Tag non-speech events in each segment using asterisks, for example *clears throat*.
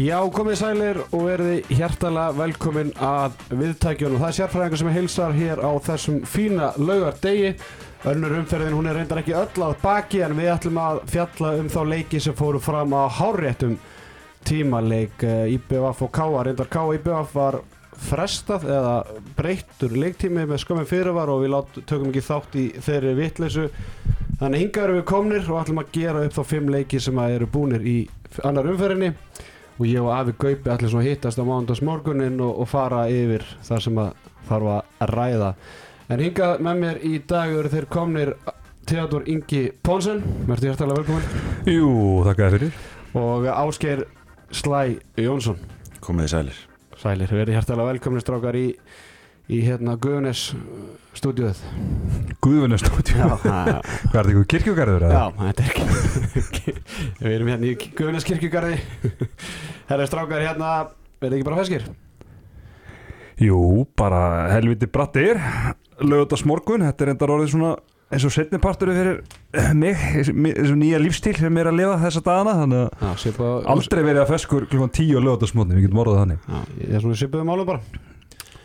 Já, komið sælir og verði hjertalega velkomin að viðtækjunum. Það er sérfræðingar sem heilsar hér á þessum fína laugardegi. Önnur umferðin, hún er reyndar ekki öll að baki en við ætlum að fjalla um þá leiki sem fóru fram á háréttum tímaleik eh, IBF og K.A. Reyndar K.A. IBF var frestað eða breyttur leiktími með skömmum fyrirvar og við lát, tökum ekki þátt í þeirri vitleysu. Þannig hinga erum við komnir og ætlum að gera upp þá fimm leiki sem eru búnir í annar umferðinni og ég og Afi Gaupi allir svona hittast á mándags morgunin og, og fara yfir þar sem að þarf að ræða. En hingað með mér í dag eru þeir komnir Theodor Ingi Ponsen mérstu hjertalega velkomin Jú, þakka þér fyrir. Og Ásgeir Slæ Jónsson. Komið þið sælir. Sælir, við erum hjertalega velkomin strákar í, í hérna Guðunes stúdíuð Guðvunni stúdíu Já, Hvað er þetta ykkur kirkjugarður? Já, þetta er ekki *laughs* Við erum hérna í Guðunes kirkjugarði. Herra strákar hérna verði ekki bara feskir? Jú, bara helviti brattir. Lögðast morgun, þetta er endar orðið svona eins og setni partur fyrir mig eins og nýja lífstíl sem er að lifa þessa dagana þannig að aldrei verið að feskur klukkan 10 og lögðast morgun við getum orðað þannig. Já, ég er svona svipuðum málum bara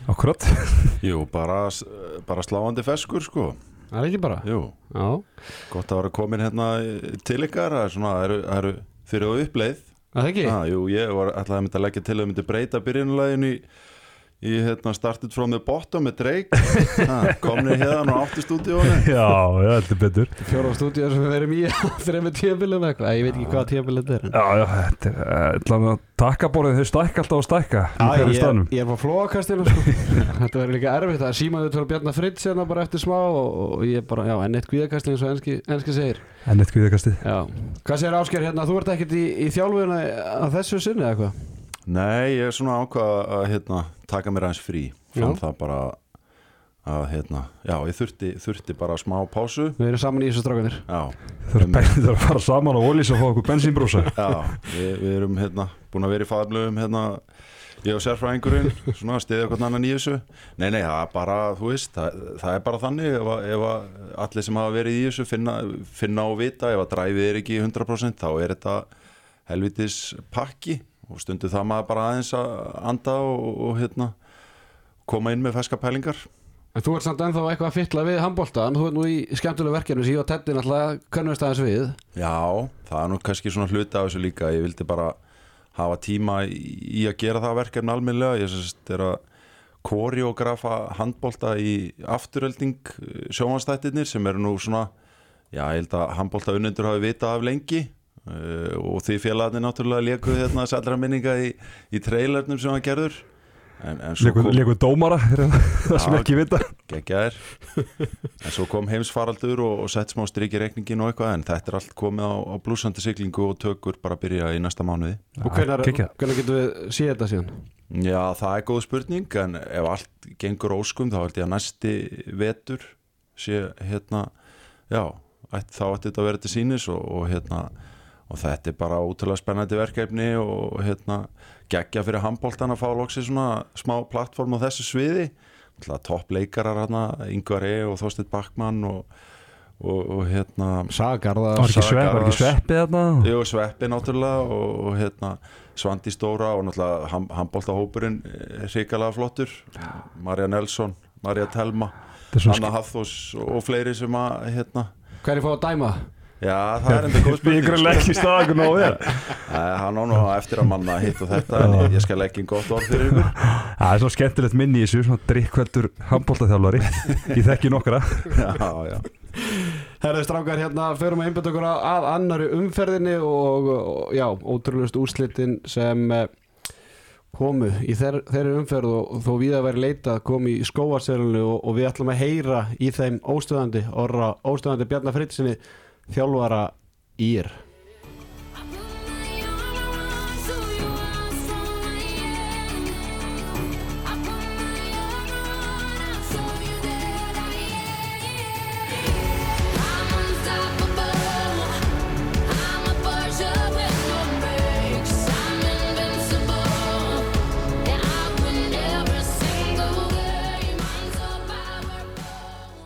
Akkurat. Jú, bara, bara sláandi feskur sko. Það er ekki bara? Jú, Já, gott að vera komin hérna til ykkar Það er eru, eru fyrir á uppleið. Það er ekki? Ah, Jú, ég var alltaf að mynda að leggja til að myndi breyta byrjunlegin í í hérna started from the bottom með Drake. Komnir hérna og átti stúdíónu *laughs* Já, já, þetta er betur. Fjóra stúdíu sem við verum í *laughs* Þreim með tíabilið með eitthvað. Ég veit ekki hvað tíabilið þetta er Já, já, þetta er ætlaðum að takkaborðið þau stækka alltaf að stækka í Já, ég, ég er á flóakastinu sko. *laughs* Þetta verður líka erfitt. Það er símaðu til að bjarna fritt sérna bara eftir smá og, og ég bara, já, enn eitt guðakastinu eins og enski, enski segir. En eitt kvíðakastið. Já, hvað segir Ásker hérna? Þú ert ekkert í, í þjálfuna Nei, ég er svona ákvað að hérna, taka mér aðeins frí. Fann Já. það bara að hérna, já, ég þurfti, þurfti bara smá pásu. Við erum saman í þessu er bæðið að fara saman á Ólís og fá okkur bensínbrúsa. *laughs* Já, við, við erum hérna búin að vera í faðblöðum hérna ég og sérfræðingurinn, svona að stiðja hvern annan í þessu. Nei, nei, það er bara, þú veist það, það er bara þannig ef, ef að allir sem hafa verið í þessu finna, finna og vita, ef að dræfið er ekki 100% þá er þetta helvitis pakki og stundu það maður bara aðeins að anda og, og hérna koma inn með ferska pælingar. En þú ert samt ennþá eitthvað að fytla við handbólta En þú ert nú í skemmtulega verkefni sem ég og Teddy náttúrulega könnumst aðeins við. Já, það er nú kannski svona hluti af þessu líka. Ég vildi bara hafa tíma í að gera það verkefni almennilega. Ég sérst er að koreografa handbólta í afturölding sjómanstættirnir sem eru nú svona já, ég held að handbólta unnendur hafi vitað af lengi uh, og því félagarnir náttúrulega lékuð hérna sælra minninga í, í trailernum sem hann gerður. En, en svo kom dómara, er það sem ekki vita? geggjaðir. En svo kom heimsfaraldur og, og sett smá strik í reikningin og eitthvað en þetta er allt komið á, á blúsandi siglingu og tökur bara að byrja í næsta mánuði. Og hvenær getum við séð þetta síðan? Já, það er góð spurning en ef allt gengur óskum þá held ég að næsti vetur sé hérna já, þá ætti þetta að vera til sínis og, og hérna og þetta er bara útrúlega spennandi verkefni og hérna geggja fyrir handbóltan að fá loksi svona smá plattform á þessu sviði. Topp leikarar hérna, Ingvar E og Þorsteinn Backmann og, og, og hérna Sagarða Var ekki, var ekki sveppið þarna? Jú, Sveppi náttúrulega og, og hérna Svandi Stóra og náttúrulega ham, handbóltahópurinn hrikalega flottur. Marja Nelson, Marja Telma Þetta er svona Anna Hafþós og fleiri sem að hérna Hver er fá að dæma? Já, það er enda góð Við spurning ykkur ekki staða ykkur náðu þér. *laughs* Nei, Hann á nú eftir að manna hitt og þetta en ég, ég skal ekki gott orð fyrir ykkur. *laughs* Það er svona skemmtilegt minni í þessu Svona drikkveldur handbóltaþjálfari Ég þekki nokkra. *laughs* Já, já. Herðu strákar hérna, förum að einbjöta okkur að, annari umferðinni og, og já, ótrúlust úrslitin sem eh, komu í þeir, þeirri umferð og, þó við að vera leitað kom í skóarselinu og, og við ætlum að heyra í þeim óstöðandi, orra óstöðandi Bjarnar Frittsinni þjálfara ír.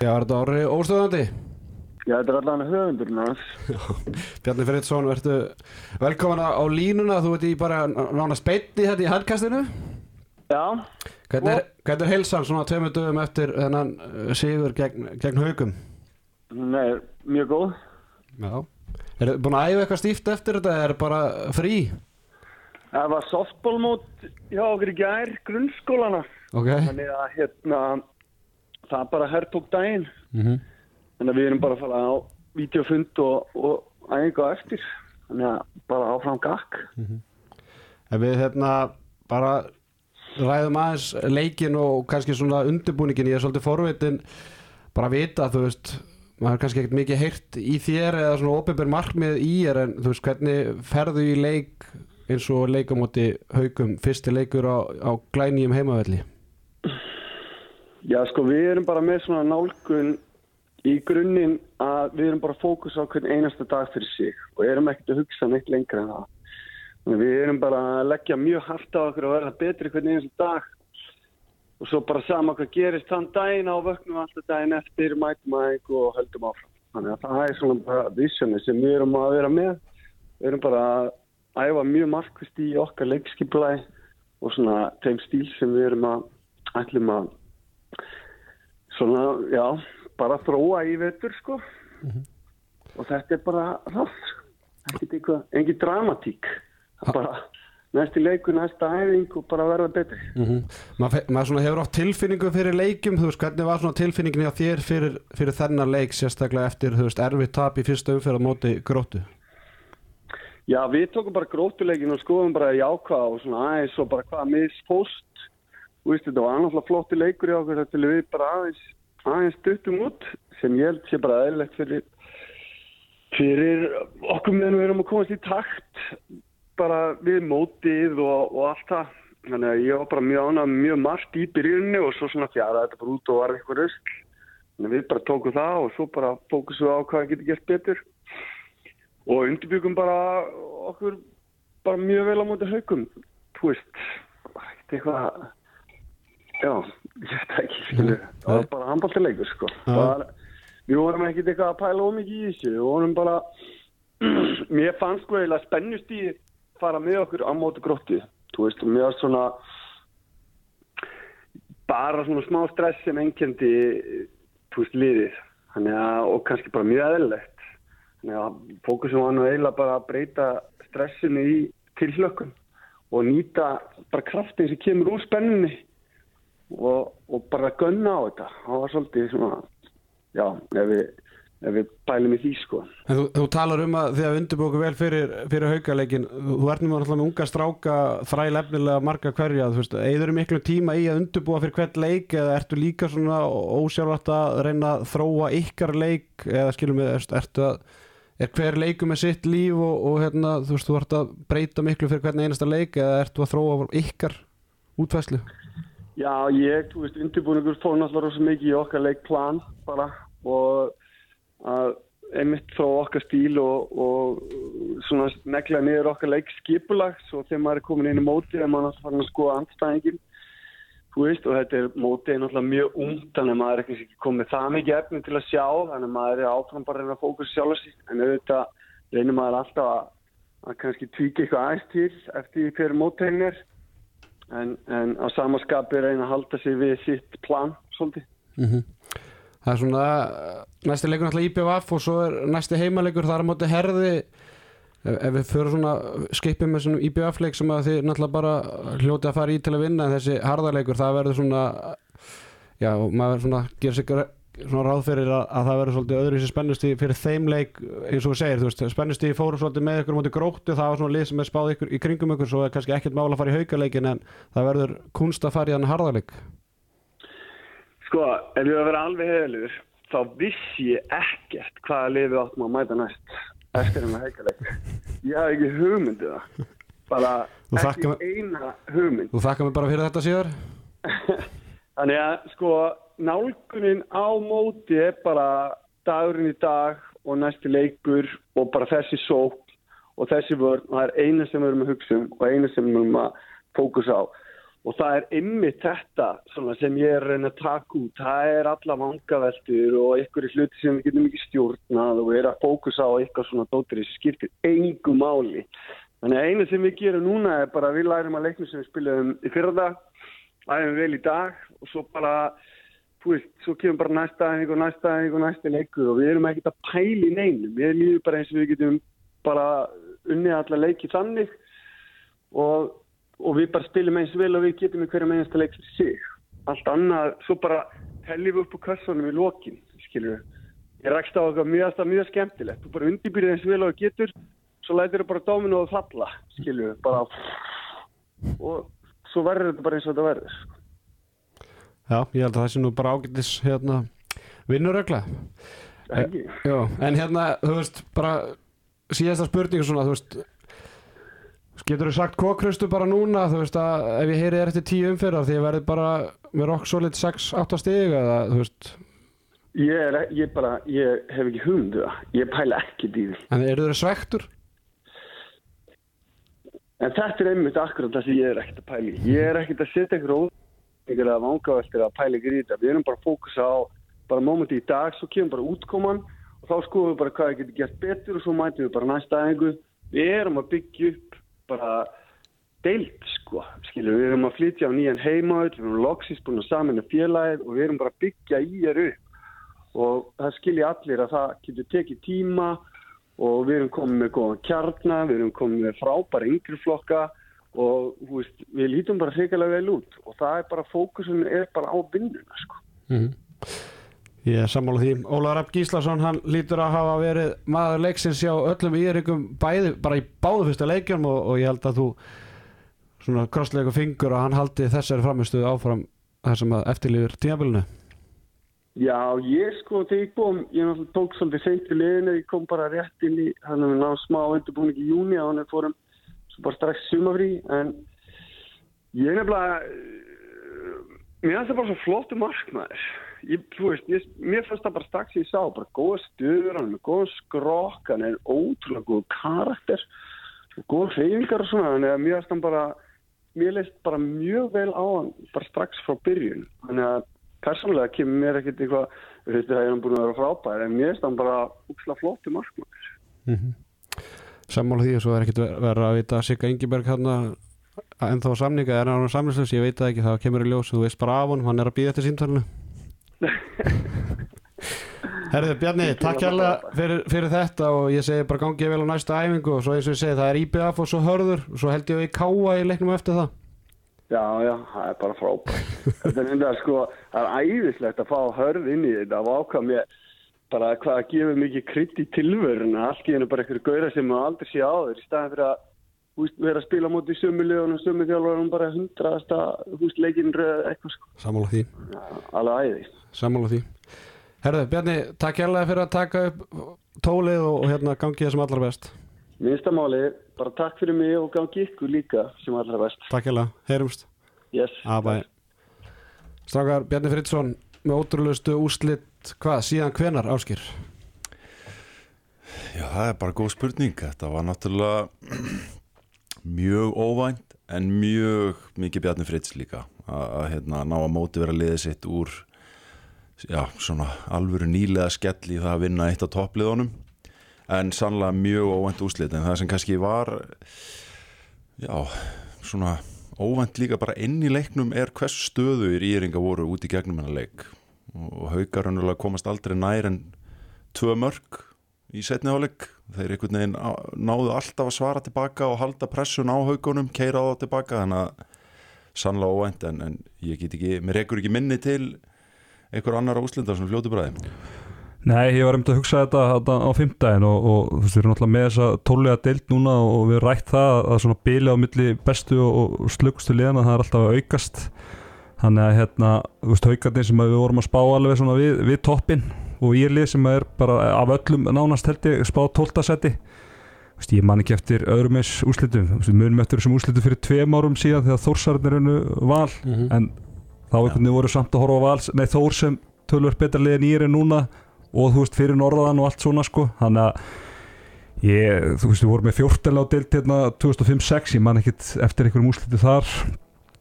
Já, er þetta orri óstöðandi? Já, þetta er allan höfundurinn hans. Bjarni Friðsson, verðu velkomin á línuna, þú ert í bara nána speitni þetta í handkastinu Já, Hvernig er, hvernig er heilsan svona tveimur dögum eftir þennan uh, sigur gegn, gegn haugum? er mjög góð. Já Er þið búin að æfa eitthvað stíft eftir þetta eða er bara frí? Það var softballmót hjá okkur í gær, grunnskólana. Ok Þannig að hérna, það bara herrtók daginn. mm Þannig að við erum bara að fara á videofund og, og æfingu á eftir. Þannig að bara áfram gakk. Ef við hérna bara ræðum aðeins leikin og kannski svona undirbúningin, ég er svolítið forvitin bara að vita, þú veist maður er kannski ekkert mikið heyrt í þér eða svona óbyrgur markmið í þér en þú veist hvernig ferðu í leik eins og leikamóti haugum fyrsti leikur á, á glænýjum heimavelli Já, sko, við erum bara með svona nálgun í grunninn að við erum bara að fókusa á hvern einasta dag fyrir sig og erum ekkert að hugsa neitt lengra en það. Við erum bara að leggja mjög hart á okkur að verða betri hvern einasta dag og svo bara sama hvað gerist þann daginn á vöknum alltaf daginn eftir, mætum aðeins og höldum áfram. Þannig að það er svona bara visioni sem við erum að vera með. Við erum bara að æfa mjög markvist í okkar leikskiplæði og svona þeim stíl sem við erum að ætlum að svona, já, bara þróa í vetur, sko. Og þetta er bara rátt, eitthvað, engin dramatík. Bara næsti leikur, næsta æfing og bara verða betri. mm -hmm. maður svona hefur átt tilfinningu fyrir leikum þú veist hvernig var svona tilfinningin hjá þér fyrir, fyrir þennan leik sérstaklega eftir þú veist erfið tap í fyrsta umferð á móti gróttu Já, við tókum bara grótuleikin og skoðum bara jákvað og svona aðeins og bara hvað misfóst. Þú veist, þetta var annafla flotti leikur í okkur til við bara aðeins, aðeins stuttum út sem ég held sé bara eðlilegt fyrir, fyrir okkur meðan við erum að komast í takt bara við mótið og, og allt það. Þannig að ég var bara mjög ánað mjög margt í byrjunni og svo svona fjara þetta bara út og var eitthvað. Þannig að við bara tókum það og svo bara fókusum við á hvað getur gert betur og undirbyggum bara okkur bara mjög vel á móti haugum þú veist eitthvað já, ég veit ekki skilu. það var bara handbóltileikur sko. Var, við vorum ekkert eitthvað að pæla ómikið í þessu. Við vorum bara *clears throat* mér fannst sko eiginlega spennust í fara með okkur á móti grótti þú veist, og mér var svona bara svona smá stress sem einkendi þú veist, liðið. Þannig að, og kannski bara mjög eðlilegt. Þannig að fókusum var nú eiginlega bara að breyta stressinu í tilhlökkun og nýta bara kraftin sem kemur úr spenninni og, og bara gunna á þetta. Það var svolítið svona, já, ef við, ef við bælum í því sko. En þú, þú talar um að þið að undirbúku vel fyrir, fyrir haukaleikin þú ert nú náttúrulega með unga stráka þræl efnilega marga hverja þú veist, eður miklu tíma í að undirbúa fyrir hvert leik eða ertu líka svona ósjálfvægt að reyna að þróa ykkar leik eða skilum við, ertu- að er hver leiku með sitt líf og, og hérna, þú veist, þú ert að breyta miklu fyrir hvern einasta leik eða ertu að þróa ykkar útvæslu Já, ég, þú veist, undirbúningur fór náttúrulega rosa mikið í okkar leikplan bara og að einmitt frá okkar stíl og, og svona negla niður okkar leikskipulags og þegar maður er komin inn í móti er maður náttúrulega farin að skoða andstæðingin þú veist, og þetta er mótið náttúrulega mjög þannig að maður er ekki komið það mikið efni til að sjá þannig að maður er áfram bara að reyna að fókusa sjálf sig en auðvitað reynir maður alltaf að, að kannski tvíka eitthvað aðeins til eftir því fyrir móttegin er en, en á samaskapi reyna að halda sig við sitt plan svolítið. Það er svona næsti leikur náttúrulega IBVF og svo er næsti heimalegur þar á móti herði ef, ef við fyrir svona skipum með svona IBVF leik sem að þið náttúrulega bara hljóti að fara í til að vinna en þessi harðarleikur það verður svona já, maður svona gerir sig gre- svona ráð fyrir að, að það verður svolítið öðru sér spennustíð fyrir þeim leik eins og þú segir, þú veist, spennustíð fóru svolítið með ykkur móti gróttu, það var svona lið sem er spáð ykkur í kringum ykkur, svo er kannski ekkert mála að fara í haukaleikin en það verður kunst að fara í þann harðarleik Sko, ef ég var að vera alveg heðalur þá vissi ég ekkert hvaða liði við áttum að mæta næst eftir hennar heikaleg. Ég hafði ekki hugmyndið það. Bara ekki eina hugmynd. Þú þakka mig bara fyrir þetta síðar *laughs* Þannig að sko nálgunin á móti er bara dagurinn í dag og næsti leikur og bara þessi sók og þessi vörn og það er eina sem við erum að hugsa um og eina sem við erum að fókusa á. Og það er ymmið þetta sem ég er reyna að taka út. Það er alla vangaveltur og einhverju hluti sem við getum ekki stjórnað og við erum að fókusa á eitthvað svona dóttir sem skiptir engu máli. Þannig að einu sem við gerum núna er bara við lærum að leiknum sem við spilum í fyrrða æfum vel í dag og svo bara þú veist, svo kemur bara næsta aðeins og næsta aðeins og næsta leikur og við erum ekkert að pæli neinum, við líðum bara eins og við getum bara unnið alla leiki þannig og, og við bara spilum eins vel og við getum í hverjum einasta leik fyrir sig. Allt annað, svo bara helljum við upp á kassanum í lokin, við ég rækst á eitthvað mjög, mjög skemmtilegt. Þú bara undirbyrðið eins vel og þú getur svo lætir þau bara dóminu og falla skilju, bara og svo verður þetta bara eins og þetta verður Já, ég held að það sé nú bara ágætis hérna, vinnurögla ekki. Já, en hérna, þú veist, bara síðasta spurning svona, þú veist getur þú sagt kokrustu bara núna, þú veist að ef ég heyri þér eftir tíu umfyrðar því ég verði bara með rock solid 6-8 stig eða, þú veist, ég, er, ég bara, ég hef ekki hugmyndu það. Ég pæla ekki því. En eru þeir svektur? en þetta er einmitt akkurat það sem ég er ekkert að pæla í. Ég er ekkert að setja ykkur að vangaveltir að pæla ykkur í þetta. Við erum bara að fókusa á bara mómenti í dag svo kemur bara útkoman og þá skoðum við bara hvað við getum gert betur og svo mætum við bara næsta aðeingu við erum að byggja upp bara deilt sko skilur. Við erum að flytja á nýjan heimaöld við erum loksist búin að samina félagið og við erum bara að byggja í þér upp. Og það skilja allir að það getur tekið tíma og við erum komið með góðan kjarnar, við erum komið með frábæra yngri flokka og veist, við lítum bara hrigalega vel út. Og það er bara, fókusun er bara á vinnuna sko. Mm Ég er sammála því. Ólaður Rapp Gíslason, hann lítur að hafa verið maður leiksins hjá öllum írikum bæði, bara í báðu fyrsta leikjum og, og ég held að þú svona krossleika fingur að hann haldi þessari framistuðu áfram þar sem að eftirlýður tímabilinu. Já, ég sko, þegar ég kom, ég náttúrulega tók svolítið seint í liðinu, ég kom bara rétt inn í, hann er náðu smá undirbúning í júni og hann er fórum bara strax sumafrí, en ég nefnilega, uh, mér finnst það bara svo flottu markmaður. Ég, veist, ég, mér finnst það bara strax ég sá, bara góða stöður, hann er með góða skrokk, hann er ótrúlega góð karakter, góða hreyfingar og svona, þannig að mér finnst hann bara, mér leist bara mjög vel á hann, bara strax frá byrjun, þannig að persónulega kemur mér ekkert eitthvað að ég hef búin að vera frábær en mér er það bara úksla flótti markmann mm -hmm. Sammála því og svo er ekkert verið að vita að Sigga Ingeberg hérna ennþá samninga er hann á samlingslegs, ég veit það ekki, það kemur í ljós þú veist bara af hann, hann er að býða eftir símtælunu *laughs* Herðu Bjarni, takk hérlega fyrir, fyrir þetta og ég segi bara gangið vel á næsta æfingu og svo eins og ég segi það er IBF og svo hörður og svo held ég að ég káa í leiknum eftir það. Já, já, það er bara frábært. þetta er enda sko, það er æðislegt að fá hörð inn í þetta og ákvað mér bara hvað að gefa mikið krydd í tilvöruna. Allt í hennu bara einhverju gauðra sem maður aldrei sé á þér í staðin fyrir að húst, vera að spila mútið sömu liðunum, sömu þjálfurum bara hundraðasta röð eitthvað sko. Sammála því. Já, alveg æðist. Sammála því. Herðu, Bjarni, takk hérlega fyrir að taka upp tólið og, og hérna gangið það sem allra best. Minnstamáli, bara takk fyrir mig og gangi ykkur líka sem allra best. Takk hérlega, heyrumst. Yes. Strákar, Bjarni Fridsson með ótrúlustu úslitt, hvað, síðan hvenar áskýr? Já, það er bara góð spurning. Þetta var náttúrulega *clears throat* mjög óvænt en mjög mikið Bjarni Frids líka að hérna, ná að móti vera liðið sitt úr já, svona alvöru nýlega skell í það að vinna eitt á toppliðunum en sannlega mjög óvænt úslit en það sem kannski var já, svona óvænt líka bara inn í leiknum er hvers stöðu í Íringa voru út í gegnum hennar leik. Og haugar hannulega komast aldrei nær en tvö mörg í setni áleik þeir einhvern veginn náðu alltaf að svara tilbaka og halda pressun á haugunum keira á það tilbaka þannig að sannlega óvænt en, en ég get ekki, mér rekur ekki minni til einhver annar áslindar sem fljótu bræði Nei, ég var til að hugsa þetta, þetta á fymtdægin og, og þú veist, við erum náttúrulega með þessa tólulega deilt núna og við rætt það að svona bíli á milli bestu og, og slökustu liðana það er alltaf að aukast. Þannig að hérna, þú veist, haugarnir sem við vorum að spá alveg svona við, við toppin og írlið sem er bara af öllum nánast held ég spá tóltasetti Vist, ég man ekki eftir öðrum eins úslitum við munum eftir þessum úslitum fyrir tveim árum síðan þegar val. Mm -hmm. en að tölur betra liðin í er núna og þú veist fyrir norðan og allt svona sko. Þannig að ég, þú veist við vorum með 14 á deilt hérna 2005-06 ég man ekkert eftir einhverjum úslitu þar.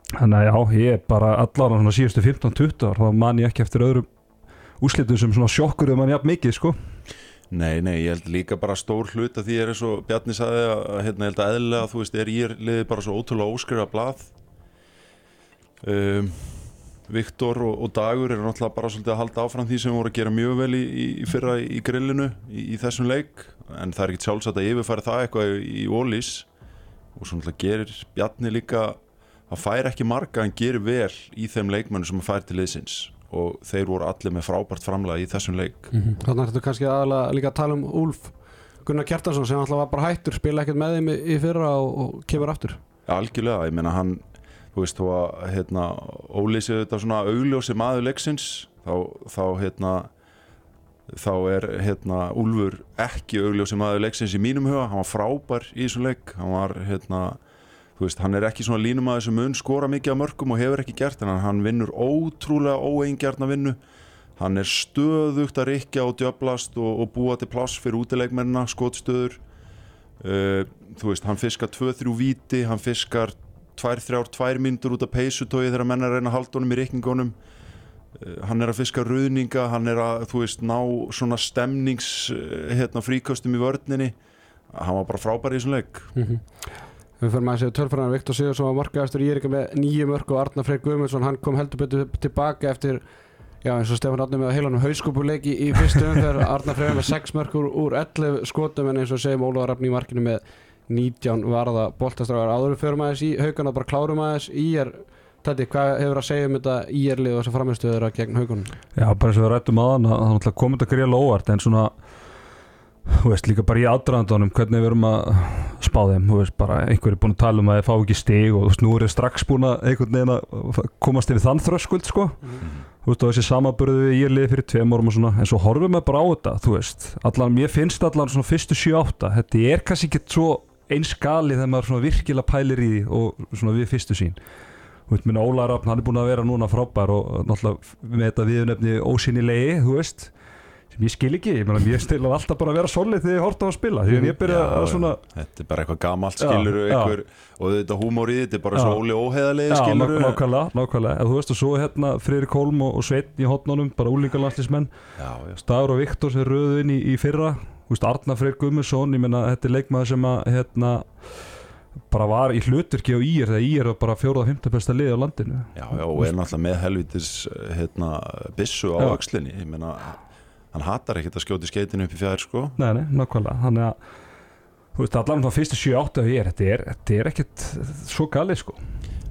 Þannig að já, ég bara allar svona síðustu 15-20 ár, þá man ég ekki eftir öðrum úslitum sem svona sjokkur um hann jafn mikið sko. Nei, nei, ég held líka bara stór hlut að því er eins og Bjarni sagði að hérna, held að eðlilega þú veist, er ég liðið bara svo ótrúlega óskrifa blað. Um, Viktor og, og Dagur eru náttúrulega bara svolítið að halda áfram því sem voru að gera mjög vel í, í, fyrra í grillinu í, í þessum leik. En það er ekkert sjálfsagt að yfirfæra það eitthvað í, í ólís og svo náttúrulega gerir Bjarni líka hann fær ekki marga en gerir vel í þeim leikmennu sem hann fær til liðsins. Og þeir voru allir með frábært framlega í þessum leik. Þannig er þetta kannski aðalega líka að tala um Úlf Gunnar Kjartansson sem alltaf var bara hættur spila ekkert með þeim í, fyrra og, og kemur aftur. Algjörlega, ég meina hann þú veist, þó að hérna, ólýsið þetta svona augljósi maður leiksins þá, þá hérna þá er hérna Úlfur ekki augljósi maður leiksins í mínum huga. Hann var frábær í þessum leik. Hann var hérna þú veist, hann er ekki svona línumæður sem mun skora mikið af mörgum og hefur ekki gert en hann vinnur ótrúlega óeingjarna vinnu. Hann er stöðugt að rikja og djöblast og, og búa til pláss fyrir útileikmennina, skotstöður uh, þú veist, hann fiskar 2-3 víti, hann fiskar 2-3-2 myndur út af peysutói þegar menn er að reyna að halda honum í reikningunum. Uh, hann er að fiska ruðninga hann er að, þú veist, ná svona stemnings, uh, hérna, fríkostum í vörninni. Hann var bara frábær í þessum leik. Við fyrir maður að segja tölfræðan Viktor Sigursson var markaðastur í Írika með nýju mörg og Arnar Freyr Guðmundsson hann kom heldur betur tilbaka eftir já eins og Stefán Átni með heilanum hauskúpuleiki í fyrstu umferð. Arnar Freyr með 6 mörg úr, úr 11 skotum en eins og segjum Ólaður Rafn í markinu með 19 varða boltastrágar áður við förum aðeins í haugana bara klárum aðeins í er Tætti, hvað hefur að segja um þetta í erlið og þess að framistöður að gegn haugunum? Já, bara eins og við rættum aðan að það náttúrulega komið þetta greiðlega óvart en svona þú veist líka bara í aðdraðandunum hvernig við erum að spá þeim þú veist bara einhver er búin að tala um að þeir fá ekki stig og þú veist nú er þeir strax búin að einhvern veginn að komast yfir þann þröskuld sko. Þú veist og þessi samaburðu við ég liði fyrir tveim árum og svona en svo horfum við bara á þetta þú veist. Allan mér finnst allan svona fyrstu 7-8 þetta er kannski ekki svo eins gali þegar maður virkilega pælir í því og við fyrstu sín minna Óla Rafn hann er búin að vera núna frábær og náttúrulega með þetta viðnefni ósynilegi þú veist sem ég skil ekki, ég meina mér stil að alltaf bara vera solid þegar ég horta á að spila. Að ég Já, að svona þetta er bara eitthvað gamalt Já, skiluru já. einhver, og þetta húmór í þetta er bara Já. svo óli óheðalegi Já, ná- nákvæmlega, nákvæmlega. Þú veist og svo hérna Friðrik Holm og, og Sveitn í hotnunum bara já, Staður og Viktor sem röðu inn í, í fyrra Þú veist, Arna Freyr Gummusson ég meina þetta er leikmaður sem að hérna bara var í hluturki á Ír þegar Ír var bara fjóruða og fymta besta lið á landinu. Já, já, og er náttúrulega með helvitis hérna, bissu á Já. öxlinni. Ég meina, hann hatar ekkert að skjóti skeitinu upp í fjær sko. Nei, nei, nákvæmlega. Þannig að þú veist, allan þá fyrstu 7-8 af ég þetta er, þetta er ekkert svo galið sko.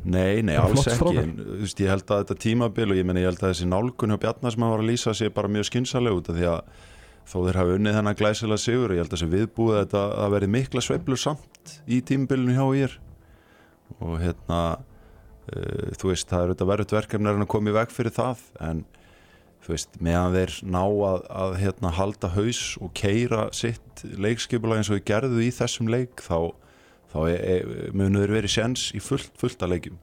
Nei, nei, alls ekki. en, þú veist, ég held að þetta tímabil og ég meina, ég held að þessi nálgun sé bara þó þeir hafa unnið þennan glæsilega sigur. Ég held að þessi viðbúið að þetta að verði mikla sveiflur samt í tímabilinu hjá ég og hérna uh, þú veist, það er þetta verðut verkefni að koma í veg fyrir það en þú veist, meðan þeir ná að, að hérna, halda haus og keira sitt leikskipulag eins og þeir gerðu í þessum leik þá, þá e, e, munu þeir verið sjens í fullt, fullt að leikjum.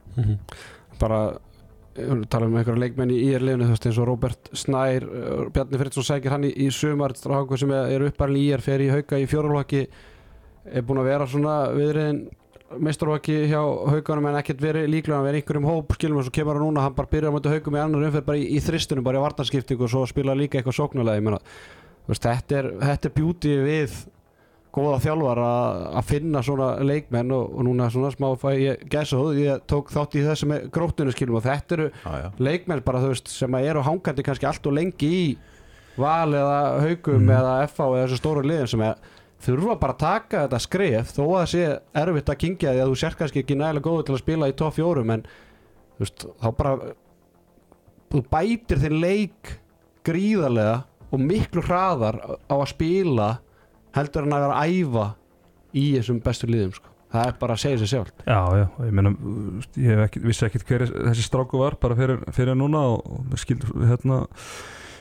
Bara við tala um einhverja leikmenn í IR-liðinu þú veist eins og Robert Snær uh, Bjarni Friðsson sækir hann í, í sumar stráku sem er uppærli í IR fer í hauka í fjórulokki er búin að vera svona viðriðin meistarvaki hjá haukanum en ekkert verið líklega að vera einhverjum hóp skilum og svo kemur hann núna, hann bara byrjar á möndu haukum í annar umferð bara í, í þristunum, bara í vartanskiptingu og svo spila líka eitthvað sóknulega þetta er, er beauty við góða þjálfar að finna svona leikmenn og, og núna svona smá fæ ég gæsa þú, ég tók þátt í þessu með gróttunum skilum og þetta eru já. leikmenn bara þú veist sem að eru hangandi kannski allt og lengi í val eða haugum Mhm. eða FH eða þessu stóru liðin sem er, þurfa bara að taka þetta skref þó að það sé erfitt að kingja því að þú sér kannski ekki nægilega góður til að spila í top 4 en þú veist, þá bara þú bætir þinn leik gríðarlega og miklu hraðar á að spila heldur en að vera að æfa í þessum bestu liðum sko. það er bara að segja sér sjálf Já, já, ég meina þú veist, ég ekki, vissi ekkit hver þessi stráku var bara fyrir, fyrir núna og, skild, hérna,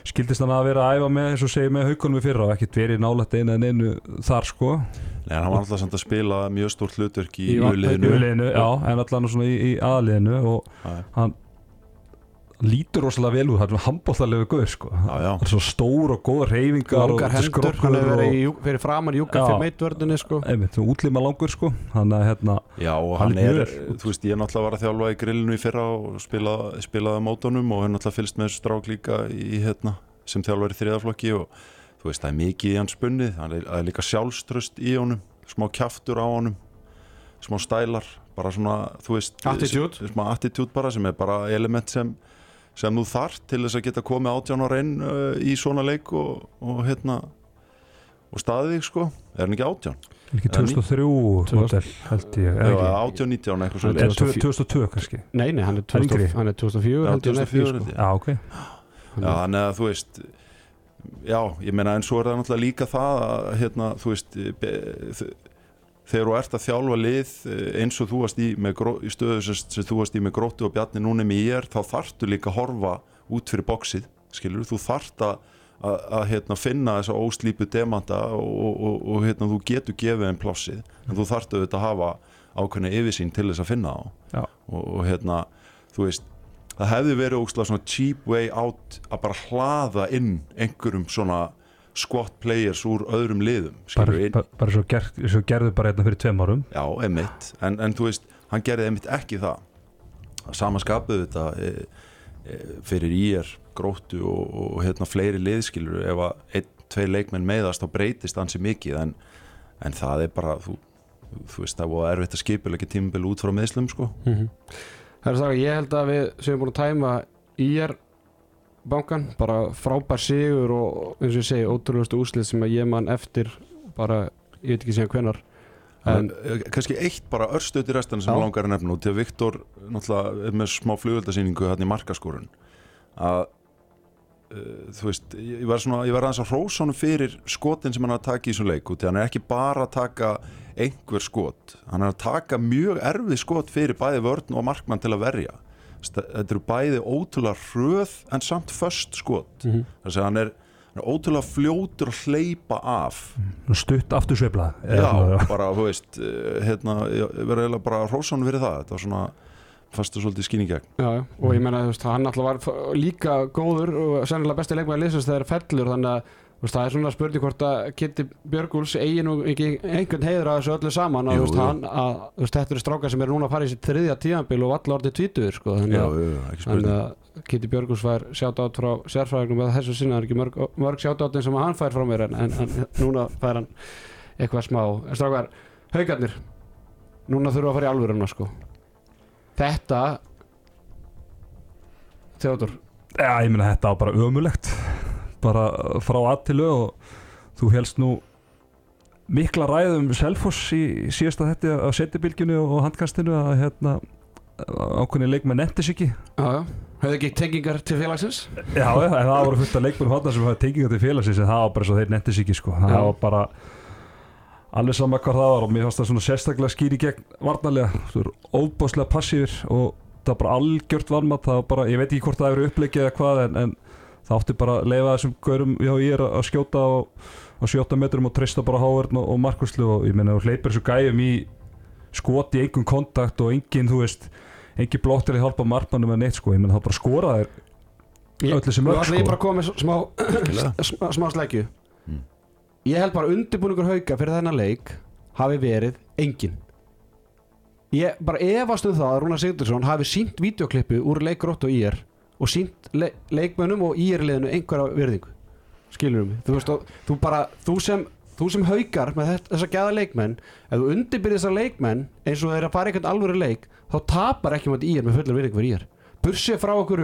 skildist hann að vera að æfa með eins og segja með haukunum í fyrra og ekkit verið nálægt einu en einu þar sko Nei, hann var alltaf samt að spila mjög stórt hlutverk í, Í í uliðinu já, en allan svona í, í aðliðinu og Já. hann lítur rosalega vel út, það er handbóltalegu guður sko. Já, já. Það er svo stór og góð reyfingar langar hendur, hann hefur verið jú- fyrir framan júka fyrir meitvörðinni sko. Einmitt, útlima langur sko. Þannig að hérna, Já, og Hann hann er er, mjög- þú veist, ég náttúrulega var að þjálfa í grillinu í fyrra og spila, spilaði mótunum og hann náttúrulega fylgst með strák líka í, hérna, sem þjálfar í þriðaflokki og þú veist, það er mikið í hans spunnið, hann er, það er líka sjálfströst í honum, smá kjaftur á honum, smá stælar, bara svona, þú veist, Attitude. sem- smá attitude bara sem er bara element sem, sem þú þarf til þess að geta komið átján ára inn uh, í svona leik og, og hérna, og staðið þig, sko, er hann ekki átján? ekki En- 2003 model held ég, eða Eða ekki átján, nítján, eitthvað Hann svo er Eða 2002 kannski nei, nei, hann er, Hann er 2000, yngri. hann er 2004 Já, held ég, hann er 2004 því, held sko. ég. Já, ok Já, þannig að þú veist Já, ég meina en svo er það náttúrulega líka það að hérna, þú veist þegar þú ert að þjálfa lið eh, eins og þú varst í, í stöðu sem, sem þú varst í með gróttu og bjarni núna með ég er, þá þarftu líka að horfa út fyrir bóksið, skilur þú þarft að, að, hérna, finna þessa óslípu demanta og, og, og, og hérna, þú getur gefið þeim plássið en þú þarftu auðvitað að hafa ákveðna yfirsýn til þess að finna á og, og hérna, þú veist það hefði verið ógslag svona cheap way out að bara hlaða inn einhverjum svona squat players úr öðrum liðum bara, bara, bara svo, ger, svo gerðu bara hérna fyrir tveim árum. Já, emitt en, en þú veist, hann gerði emitt ekki það. Sama skapuðu þetta e, e, fyrir ír gróttu og, og hérna fleiri liðskilur ef að einn, tvei leikmenn meðast þá breytist ansi mikið. En, en það er bara þú, þú veist, það var erfitt að skipilegja tímabil út frá meðslum sko. Mhm. Það er það, ég held að við séum búin að tæma IR bankan, bara frábær sigur og eins og ég segi, ótrúlustu úslið sem að ég man eftir bara, ég veit ekki síðan hvenar en, En, kannski eitt bara örstuðt í restan sem ég langar að nefna því að Viktor náttúrulega með smá flugöldasýningu hann í markaskorun. Að uh, þú veist, ég var svona ég var aðeins að hrósa honum fyrir skotin sem hann er að taka í þessum leik út því hann er ekki bara að taka einhver skot hann er að taka mjög erfið skot fyrir bæði vörn og markmann til að verja þetta eru bæði ótrúlega hröð en samt föst skot. Mhm. þess að hann er, hann er ótrúlega fljótur að hleypa af. Stutt aftur sveifla Já, bara, þú veist, eh, hérna, verður eiginlega bara hrósan fyrir það, þetta var svona fastu svolítið skýning gegn. já, já, og ég menna, þú veist, hann alltaf var líka góður og sennilega besti leikmaður liðsins þegar fellur, þannig að veist, það er svona spurning hvort að Kitty Björgúls eigi nú ekki einhvern heiður að þessu öllu saman að, Jú, veist, hann, að, veist, þetta eru strákar sem eru núna að fara í sitt þriðja tíðanbíl og allar orðið tvítuður, sko, þannig að Kitty Björgus fær sjátátt frá sérfræðingum eða þessu sinna, það er ekki mörg, mörg sjátáttin sem hann fær frá mér en, en, en núna fær hann eitthvað smá. En strákar, haugarnir núna þurfum við að fara í alvöruna sko. Þetta Theodor, Já, ég meina þetta var bara ömulegt bara frá aðtilu og þú helst nú mikla ræðum Selfoss í síðasta þetta á setjabilgjunu og handkastinu að hérna ákveðni leikmenn nefndis ekki. Já já. Höfðu ekki tengingar til félagsins? Já, það voru fullt af leikmenn hóttan sem hafa tenginga til félagsins en það var bara svo þeir nefndis ekki sko. það Já. var bara alveg sama hvað það var og mér fannst það svona sérstaklega skýri gegn varnarlega, þú eru óbáslega passífir og það var bara algjört varmat það var bara, ég veit ekki hvort það eru upplegið eða hvað en, en það átti bara að leifa þessum gaurum já ég er að skjóta á, á 7 metrum og treysta bara háverðn og, og markuslu og ég meina þú hleypir þessu gæjum í skoti í engum kontakt og engin þú veist, engin blótt til að hjálpa markmannum með neitt sko, ég meina það bara skora öll Nú mörg ætla ég sko. bara að koma með smá, *clears throat* smá, smá slækju. Mm. Ég held bara undirbúningur hauka fyrir þennan leik hafi verið engin Ég bara efast um það að Rúnar Sigurðarsson hafi sínt vídeoklippu úr leik Grótt og IR og sínt le leikmönnum og IR-liðinu einhverja virðingu. Skilur mig, þú veist og þú bara þú sem, þú sem haukar með þetta, þessa gæða leikmenn, ef þú undirbyrðir þessa leikmenn eins og þeir að fara einhvern alvöru leik þá tapar ekki maður IR með fullar virðingu fyrir IR bursið frá okkur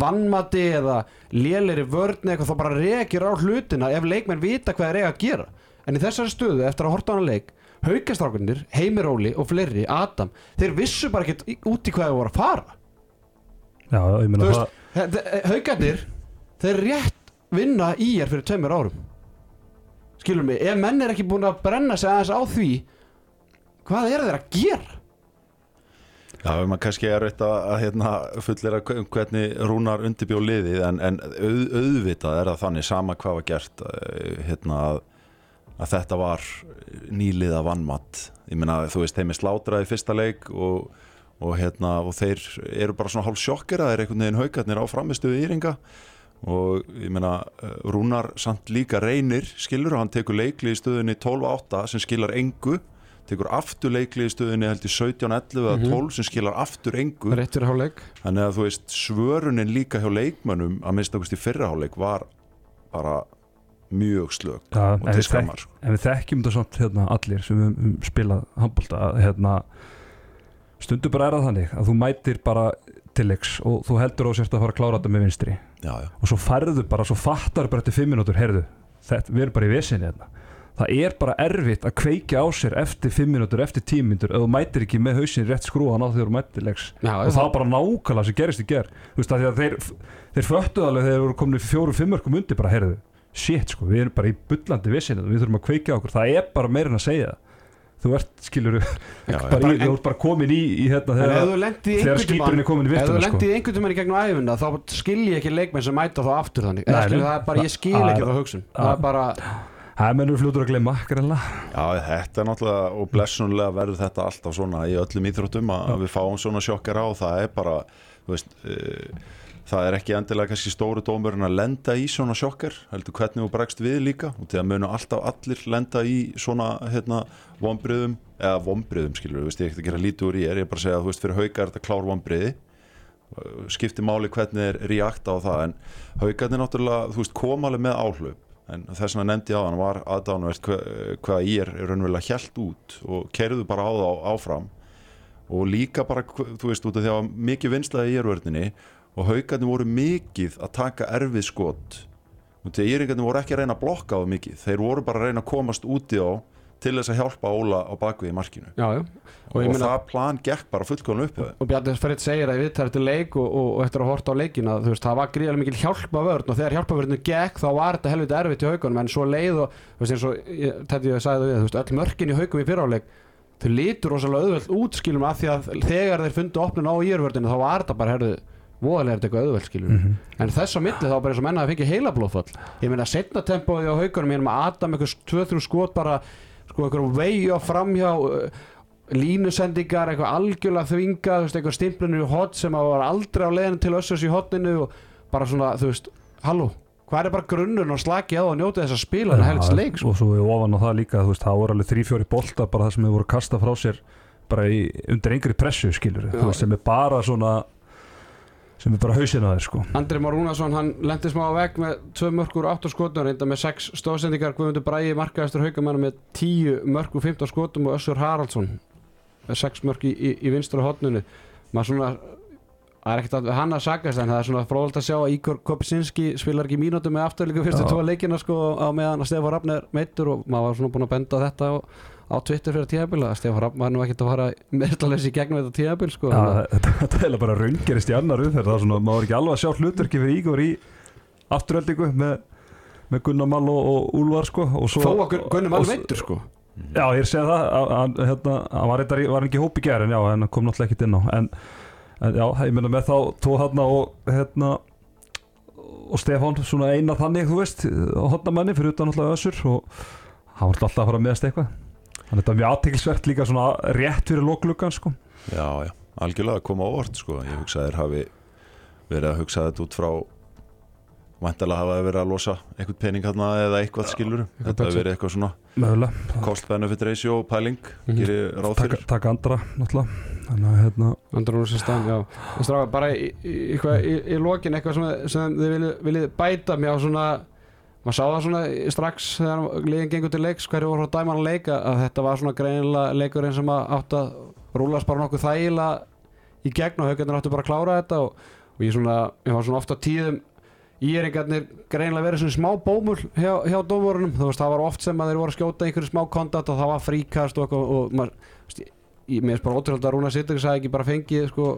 vannmati eða léleri vörn eitthvað þá bara rekir á hlutina ef leikmenn vita hvað þeir eiga að gera. En í þessari stöðu eftir að horta á hana leik haukastrákunir, Heimir Óli og fleiri Adam, þeir vissu bara í- út í hvað þeir voru að fara Já, ég meina veist, það haukarnir þeir rétt vinna í er fyrir tveimur árum. Skilur mig, ef menn er ekki búin að brenna sig aðeins á því hvað er þeir að gera? Já, maður kannski er eitt að, að hérna, fullera hvernig Rúnar undirbjó liðið en, en auð, auðvitað er það þannig sama hvað var gert eh, hérna, að, að þetta var nýliða vannmatt ég meina þú veist þeim er slátrað í fyrsta leik og, og, hérna, og þeir eru bara svona hálf sjokkir að þeir einhvern veginn haugarnir á framistuðu íringa. Og ég meina eh, Rúnar samt líka reynir skilur og hann tekur leikli í stöðunni 12-8 sem skilar engu tekur aftur leikli í stöðunni held í 17-11 eða 12 sem skilar aftur engu. Þannig að þú veist svörunin líka hjá leikmönnum að minnst í fyrraháleik var bara mjög slög Já, og til skammar sko. en við þekkjum þetta samt hérna, allir sem við um, spilað handbólta hérna, stundu bara er það þannig að þú mætir bara til leiks og þú heldur á sérst að fara að klára þetta með vinstri. Já, já, og svo færðu bara, svo fattar bara eftir fimm minútur, heyrðu, þetta, við erum bara í vesinni hérna. það er bara erfitt að kveikja á sér eftir fimm minútur, eftir tíu minútur ef þú mætir ekki með hausin rétt skrúan á þegar þú mætir til leiks. Já, og það var bara nákvæmlega sem gerist í ger þú veist að því að þeir, þeir föttuð alveg þegar þeir voru komin í fjóru, fimmörkum undir bara, heyrðu, shit sko, við erum bara í bullandi vissinni, við þurfum að kveikja á okkur. Það er bara meira en að segja það þú ert, skilur já, *laughs* já. bara, í, þú ert bara komin í, í hérna, En ef þegar, þú þegar skipurinn er komin í Ef þú virtuna sko. lendi í einhvern tímann í gegnum æfina þá skil ég ekki leikmenn sem mæta þá aftur þannig Nei, skilur, það er bara, ég skil ekki þá hugsun það er bara, það er mennur fljótur að glemma greinlega. já, þetta er náttúrulega og blessunlega verður þetta alltaf svona í öllum íþróttum að við fáum svona sjokkar á það er bara, þú veist uh, það er ekki endilega kannski stóru dómurinn að lenda í svona sjokkar heldur hvernig þú bregst við líka og til að munu alltaf allir lenda í svona hérna, vombriðum eða vombriðum skilur, veist, ég er ekkert að gera lítið úr í er, ég er bara að segja að veist, fyrir hauka er þetta klár vombriði skiptir máli hvernig er reakta á það en haugarnir náttúrulega, þú veist, koma alveg með áhlaup en þess vegna nefndi á hann var aðdánuvert hva, hvað ég er raunverulega hjælt út og kerðu bara á þá áfram. Og líka bara, þú veist, út af því að það mikið vinslaði í ervörninni og haugarnir voru mikið að taka erfið skot. Og því að íringarnir voru ekki að reyna að blokka á mikið þeir voru bara að reyna að komast út í á til þess að hjálpa Óla á bakvið í markinu. Já, já. Og, Og meina- það plan gekk bara fullkóðan upp þeim. Og Bjarni Sferrit segir að við eftir leik og, og, og eftir að horta á leikina þú veist, það var gríðarlega mikil hjálpavörn og þegar hjálpavörnum gekk þá var þetta helviti erfitt í haugunum en svo leið og, og þetta ég sagði það við, öll mörkin í haugum í fyriráleik þau lítur rosalega auðveld út skilum af því að þegar þeir fundu opnun á írvörðinu þá var þetta bara, herðu, voðalega er þetta eitthvað auðveld skilum Mhm. en þess á milli þá bara eins og menna að fengi heila blóðfall ég meina setna tempóði á haugunum ég meina með Adam eitthvað 2-3 skot bara sko eitthvað vegi á framhjá uh, línusendingar, eitthvað algjörlega þvingað, þú veist, eitthvað stimplunir í hot sem að var aldrei á leiðinu til össurs í hotninu og bara svona, þú veist, halló hvað er bara grunnurinn og slaki á að njóta þess að spila en helst leik, sko. og svo við ofan á það líka veist, það voru alveg þrý-fjóri bolta bara það sem við voru að kasta frá sér bara í, undir engri pressu skilur þú veist, sem er bara svona sem er bara hausinn að þeir sko. Andri Már Rúnarsson, hann lendi smá á vegg með tvö mörkur og 8 skotum, reynda með 6 stóðsendingar, Guðmundur Bræði markaðistur haugamennu með 10 mörkur 15 skotum og Össur Haraldsson með 6 mörk í, í, í vinstra hotnunu maður svona það er ekkert að hann að sagast en það er svona fróðalt að sjá að Ígor Kopsinski spilar ekki mínútu með afturlíku fyrstu tvo leikina sko á meðan að Stefán Rafn er meittur og maður var svona búin að benda þetta á, á Twitter fyrir tíðabil að Stefán Rafn var nú ekkert að fara meðslalesi í gegnum þetta tíðabil sko Já, þetta er bara raungerist í annar umferð það er maður er ekki alveg að sjá hlutverki fyrir Ígor í afturöldingu með, með Gunnar Mall og, og Úlvar sko og svo, þó að Gun- Gunnum og- alveg meittur sko. Já, ég það, að- að- hérna, hann var, reyndar í- var ekki í hópi gær en hann kom náttúrulega ekkert inn á en, en já, ég meina með þá tvo þarna og hérna og Stefán, svona eina þannig, þú veist hotnamanni fyrir utan náttúrulega össur og hann var alltaf að fara að meðast eitthvað þannig að þetta er mjög aðteklisvert líka svona rétt fyrir loklugan sko. Já, já, algjörlega að koma á orð sko. ég hugsa að þeir hafi verið að hugsa þetta út frá væntalega hafa þeir verið að losa eitthvað pening hérna eða eitthvað skilur þetta hafi verið eitthvað svona mögulega, cost-benefit ratio pæling Mhm. gerir ráð taka, fyrir. taka andra náttúrulega. Þannig að hérna Andra úr sér stað, já. Og stráka, bara í, í, eitthvað, í, í lokin eitthvað sem, sem þið viljið, viljið bæta mér á svona maður sá það svona í- strax þegar liðin gengur til leiks hverju voru að dæma hann að leika að þetta var svona greinilega leikurinn sem átt að rúlast bara nokkuð þægilega í gegn og haugarnir áttu bara að klára þetta og, og ég svona, ég var svona ofta tíðum íringarnir greinilega verið svona smá bómul hjá, hjá dómurunum þú veist það var oft sem að þeir voru að skjóta einhverju smá kontant og það var fríkast og, og ég, mér er bara ótrúlega að Rúna Sittur sagði ekki bara fengið sko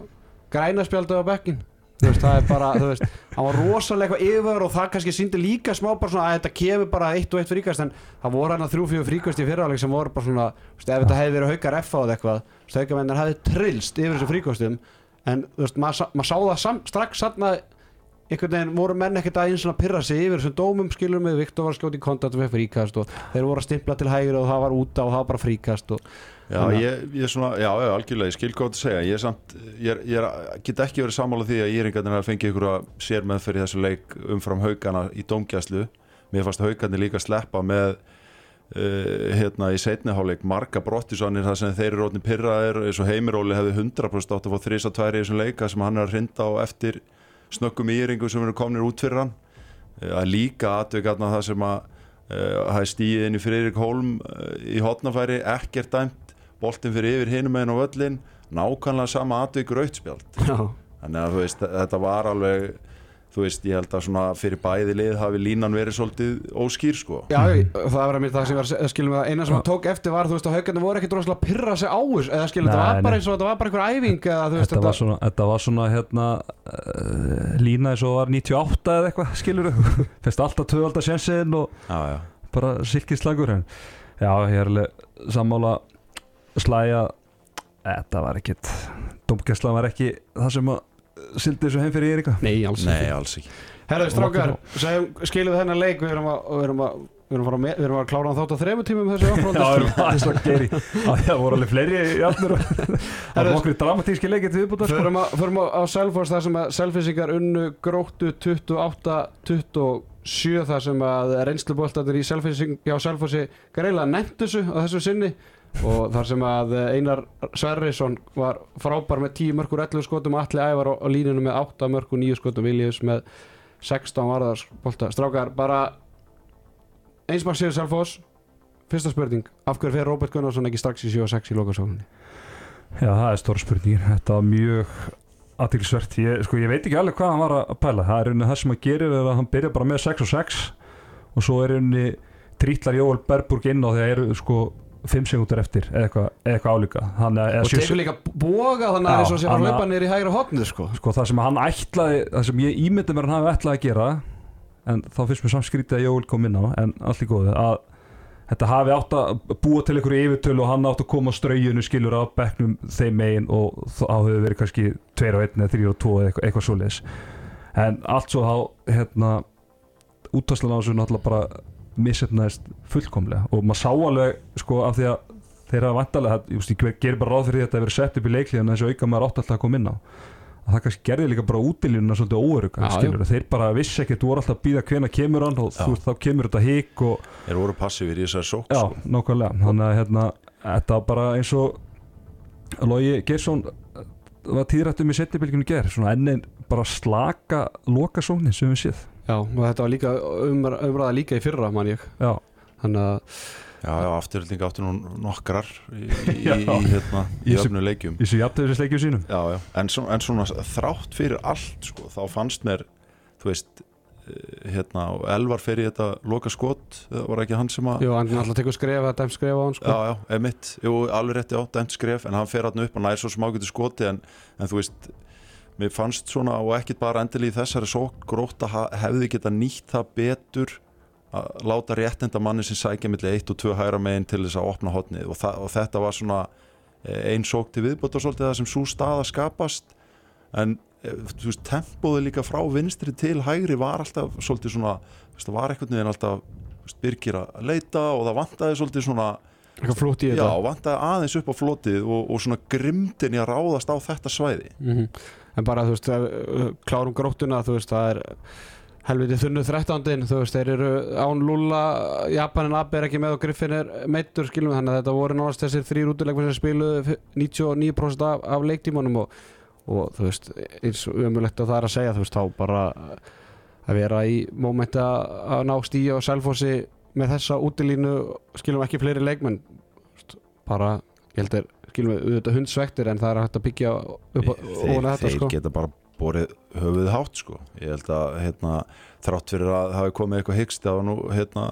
græna spjaldu á bekkin veist það er bara þú veist hann var rosalega yfir og það kannski síndi líka smá bara svona að þetta kemur bara eitt og eitt fríkast en það voru hann að þrjú fjögur fríkast í fyriráleik sem voru bara svona þú veist ef þetta hefði verið haukar F á eða eitthvað þú veist haukamennin hefði trillst yfir þessu fríkastum en þú veist maður, maður sá það sam, strax þarna einhvern veginn voru menn ekkert aðeins að pyrra sig yfir þessum dómum skilur með Viktor var skjóti í kontakt og fekk fríkast og þeir voru að stimpla til hægri og það var úta og það var bara fríkast og Já, að- ég, ég er svona, já, já, algjörlega, ég skil hvað þú segja. Ég, er samt, ég, er, ég er, get ekki verið sammála því að Íringarnir hafa fengið ykkur að sér með fyrir þessu leik umfram haugana í dómgæslu. Mér fannst haugarnir líka sleppa með uh, hérna í setniháleik marga brottisannir þar sem þeir eru rótni pyrraðir eins og Heimiróli hefði 100% átt að fá 3-2 í þessum leika sem hann er að hrinda á eftir snöggum Íringum sem eru komnir út fyrir hann. Uh, að líka atvikarna það sem að uh, hafi stíið inn í Friðrik Holm uh, í hotnafæri, ekkert dæmt boltin fyrir yfir hinum einn á völlin nákvæmlega sama atvik rautspjald þannig að þú veist, þetta var alveg þú veist, ég held að svona fyrir bæði lið hafi línan verið svolítið óskýr sko. Já, það var að mér það sem var að skilum að eina sem hann tók eftir var þú veist að haugarnir voru ekkert rosalega að pyrra sig á þessu eða Nei, þetta var bara eins og þetta var bara einhver æfing eða þú veist þetta, var svona, þetta var svona hérna uh, lína eins og var 98 eða eitthvað skilur *laughs* fyrst alltaf tvövalda sjensin og já, já, bara silkislagur en já, ég er alveg sammála slæja. Þetta var ekkit domgæsla var ekki það sem að sildi þessu heim fyrir Erika? Nei, alls nei, ekki. alls ekki. Herðu, strákar, segjum, skilum þennan leik við erum að, við erum að, við erum að, fara að, me- við erum að klára hann þátt á þremur tímum þessu *laughs* Já, áfram það að voru alveg fleiri í allir Það var okkur dramatíski leikið til viðbúta sko. Förum, að, á Selfoss þar sem að Selfissingar unnu gróttu 28-27 þar sem að reynsluboltatir í Selfossi greiðlega nefnt þessu á þessu sinni og þar sem að Einar Sverrisson var frábær með 10 mörgur 11 skotum Alli Ævar á, línunum með 8 mörgur 9 skotum Viljus með 16 varðarsbolta strákar bara einsmaks sér Selfoss. Fyrsta spurning, af hverju fer Róbert Gunnarsson ekki strax í 7 og 6 í lokasókninni? Já, það er stóra spurningin Þetta var mjög aðtilsvert ég, sko, ég veit ekki alveg hvað hann var að pæla. Það er rauninni það sem hann gerir er að hann byrja bara með 6 og 6 og svo er rauninni trítlar Jóel Berburg inn á því að eru sko 5 sekundur eftir eða eitthvað, eða eitthvað álíka. Og tekur líka boga þannig að Já, eins og sé að hann- hlaupa í hægra hotnið sko. Sko það sem hann ætlaði það sem ég ímyndi mér hann hafi ætlaði að gera en þá finnst mér samskrítið að Jóel kom inn á en allt í góðu að þetta hafi átt að búa til einhverju yfirtölu og hann átt að koma á straujunu skilur á bekknum þeim megin og þá hefur verið kannski 2 og 1 eða 3 og 2 eða eitthvað, eitthvað svoleiðis. En allt svo þá hérna útvarslan á þessu náttúrulega bara missefnaðist fullkomlega. Og maður sá alveg sko af því að þeir hafa vantarlega, ég, ég gerir bara ráð fyrir því að þetta hefur sett upp í leiklíðan þessu auka maður átt alltaf að koma inn á. Að það kannski gerði líka bara útilínuna svolítið óöruga skilur, þeir bara vissi ekki, þú voru alltaf að býða hvena kemur hann og þú, þá kemur þetta hík og þeir voru passífir í þessari sók já, sko. nákvæmlega, þannig að hérna, þetta var bara eins og Logi Geirsson var tíðrættum í setjabylgjunu ger, svona ennin bara slaka lokasóknin sem við séð já og þetta var líka umr umræða líka í fyrra man ég. Já, þannig að já, já, afturhilding áttu nú nokkrar í, í, *laughs* í, hérna, í öfnu leikjum. í þessu jafntöðisleikju sínum. Já, já. En, svona, en svona þrátt fyrir allt sko, þá fannst mér þú veist eh, hérna, og Elvar fer í þetta loka skot, það var ekki hann sem að jú, hann alltaf tekur skref að dæm skref á hann sko. Já, já, emitt, jú, alveg rétti á, dæmt skref en hann fer hann upp og nær svo smágjötu skoti en, en þú veist, mér fannst svona og ekkit bara endilega í þessari sók gróta ha- hefði geta nýtt það betur að láta réttenda manni sem sækja milli 1 og 2 hægra megin til þess að opna hotnið og, og þetta var svona eh, ein sók til viðbótt og svolítið það sem svo staða skapast. En eh, þú veist, tempóði líka frá vinstri til hægri var alltaf svolítið svona, það var einhvern veginn alltaf veist, Birgir að leita og það vantaði svolítið svona Já, vantaði aðeins upp á flotið og, og svona grimdin í að ráðast á þetta svæði. Mhm. En bara þú veist, uh, klárum gróttuna þú veist, það er helviti þunnu 13. þú veist, þeir eru án Lula, Japanin Abbe er ekki með og Griffin er meittur, skilum þannig að þetta voru náttúrulega þessir þrýr útilegum sem spiluðu 99% af, af leiktímanum og, og þú veist, eins og umulegt að það er að segja, þú veist, þá bara að vera í mómenti að að ná stíja og selfossi með þessa útilínu, skilum ekki fleiri leikmenn bara, ég held við, auðvitað hundsvektir en það er hægt að byggja upp á þetta þeir sko. geta bara borið höfuð hátt sko. Ég held að hérna, þrátt fyrir að hafi komið eitthvað hyggst það var nú hérna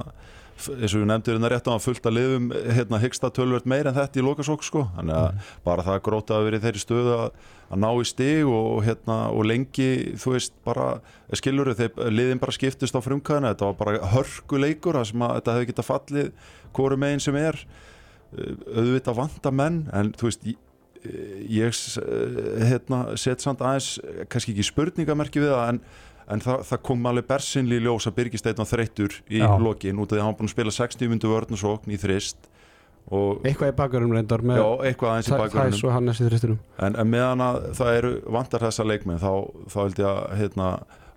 eins og við nefndir hérna rétt á að fullt að liðum hérna hyggsta tölvert meir en þetta í lokasók sko. Þannig að Mm. bara það gróta að verið þeirri stöðu að, að ná í stig og hérna og lengi þú veist bara skilur þeir liðin bara skiptist á frumkæðina þetta var bara hörkuleikur það sem að þetta hefði getað fallið hvoru megin sem er auðvitað vanta menn en þú veist ég, ég eh, hérna, set samt aðeins eh, kannski ekki spurningamerki við það en, en það, það kom alveg bersinli í ljós að Birgisteinn var þreyttur í Já. lokin út af því að hann var búin að spila 60 myndu vörn og sókn í þrist Eitthvað í bakverðum reyndar já, eitthvað aðeins í þristunum en, en meðan að það eru vantar þessa leikmenn þá, þá held ég að hérna,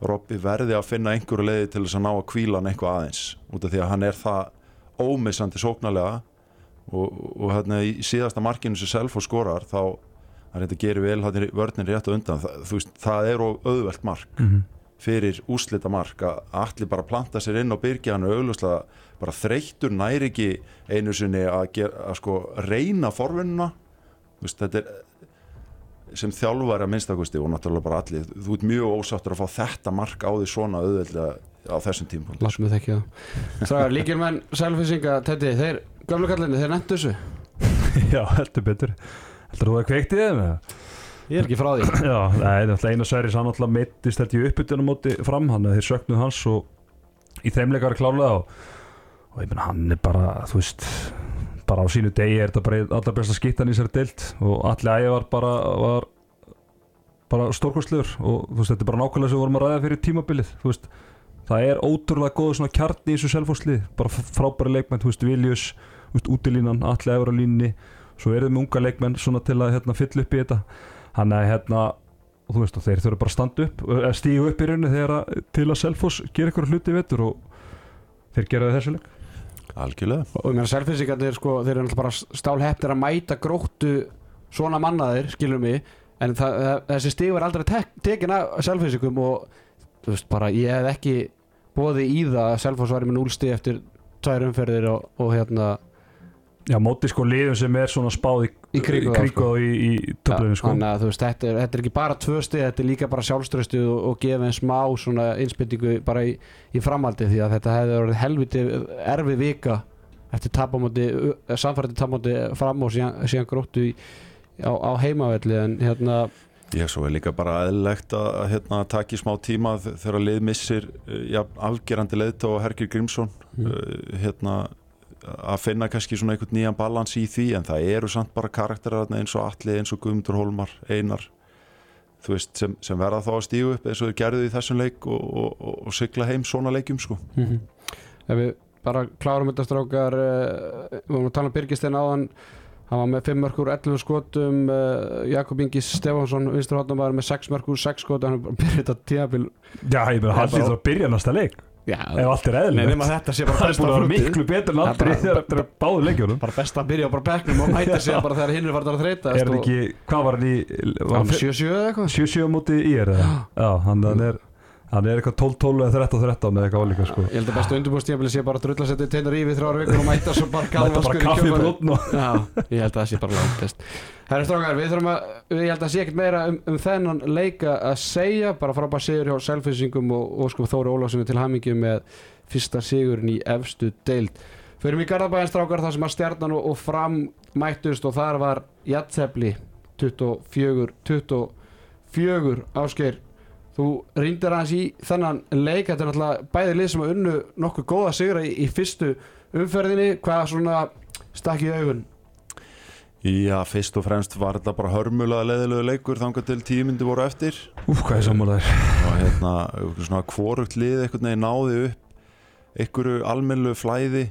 Robby verði að finna einhverju leiði til þess að ná að kvíla hann eitthvað aðeins út af því að hann er það ómissandi sóknarlega og, og hérna í síðasta markinu sem Selfoss skorar þá reynda að gera vel hann vörnir rétt og undan það, veist, það er of auðvelt mark Mhm. fyrir úslita mark að allir bara planta sér inn hann og auglustlega bara þreyttur næri ekki einu sinni að, gera, að sko reyna forvinnuna Þú veist, þetta er sem þjálfari að minnstakosti og náttúrulega bara allir þú ert mjög ósáttur að fá þetta mark á því svona auðveldlega á þessum tímpun Látt mig þekki það. Líkilmenn, selfisinga, Teddy Þeir, gömlu kallinni, þeir nettu þessu? *laughs* Já, heldur betur. Heldur þú að kveikti þeim eða? Ég er ekki frá því. Já, nei, það er eina Sverris hann alltaf meittist þetta í uppbytunum móti fram hann að þeir söknuð hans og í þeim leikar klálega og, og ég menn hann er bara, þú veist bara á sínu degi er þetta bara allar besta skittan í sér deilt og allir ægi var bara var bara stórkostlegur og veist, þetta er bara nákvæmlega sem við vorum að ræða fyrir tímabilið veist, það er ótrúlega góð svona kjarni í þessu selfhóðslið, bara frábæri leikmenn, Viljus, útilínan allir efur á línni, svo eru við unga leikmenn svona til að hérna, fylla upp í þetta. Hann er hérna þú veist, þeir þurfa bara að standa upp stígu upp í að, til að Selfoss gera eitthvað hluti í vetur og þeir gera þessu leik algjörlega. Og ég meina, selfisingarnir, sko, þeir eru náttúrulega bara stálheftir að mæta gróttu svona mannaðir, skilur mig En það, þessi stíg var aldrei tek, tekin af selfisingum og þú veist, bara, ég hef ekki bóði í það að selfos væri með núlstíg eftir tvær umferðir og, og hérna Já, móti sko liðum sem er svona spáð í, Í kringum það, kringu sko. í, í töflunni sko Þannig að þú veist, þetta er, þetta er ekki bara tvö stig, þetta er líka bara sjálfströstuð og, og gefa einn smá svona innspyttingu bara í, í framhaldi því að þetta hefði verið helviti erfi vika eftir tapamóti, samfærdi tapamóti fram og síðan, síðan gróttu í, á, á heimavelli en hérna, ég svo er líka bara eðlilegt að að, hérna, taki smá tíma þegar lið missir uh, ja, afgerandi leiðt og Hergir Grímsson Mm. uh, hérna að finna kannski svona einhvern nýjan balans í því en það eru samt bara karakterar eins og Atli, eins og Guðmundur Hólmar, Einar þú veist, sem, sem verða þá að stígu upp eins og þeir gerðu í þessum leik og, og, og, og sigla heim svona leikjum sko. Ef við bara klárum þetta strákar uh, við vorum að tala um Birgistein áðan. Hann var með 5 mörkur 11 skotum uh, Jakob Ingis Stefánsson vinstur hóttan var með 6 mörkur 6 skotum. Hann er bara að byrja þetta tíðabil Já, ég er lítur að byrja næsta leik Já, ef allt er eðlilegt. Nema þetta sé bara Það er besta að flutið. miklu betur en Það er aldrei þegar eftir að báðu leikjunum. bara best að byrja á bara bekknum og mæta sig bara þegar hinn er farið að þreita Er það ekki, hvað var hann í var hann 7-7 eða eitthvað. 7-7 á móti í er eða? Já, hann, hann er hann er eitthvað 12-12 eða 13-13 eða eitthvað álíka sko. Ég held að bestu undirbúrstíðabili sé bara að drulla setja teinar í við þrjár vikur og mæta svo bara Mæta bara galvaskur í kaffi kjölfarið. brotn og ég held að það sé bara langt best Herri strákar, við þurfum að, við- held að sé ekkert meira um, um þennan leika að segja. Bara frábær sigur hjá selfisingum og, og sko Þóri Ólafssoni til hamingju með fyrsta sigurinn í efstu deild. Förum í Garðabæðin strákar þar sem að stjarnan og, og fram mættust og þar var jættefli 24 24 áskeir þú rýndir hans í þennan leik. Þetta er náttúrulega bæði lið sem að unnu nokkuð góða sigra í, í fyrstu umferðinni. Hvað svona stakk í augun Já, fyrst og fremst var þetta bara hörmulega leðilegu leikur þangað til tíu myndi voru eftir. Úf, hvað er sammálaður og hérna, svona kvorugt lið einhvern veginn náði upp einhverju almennu flæði.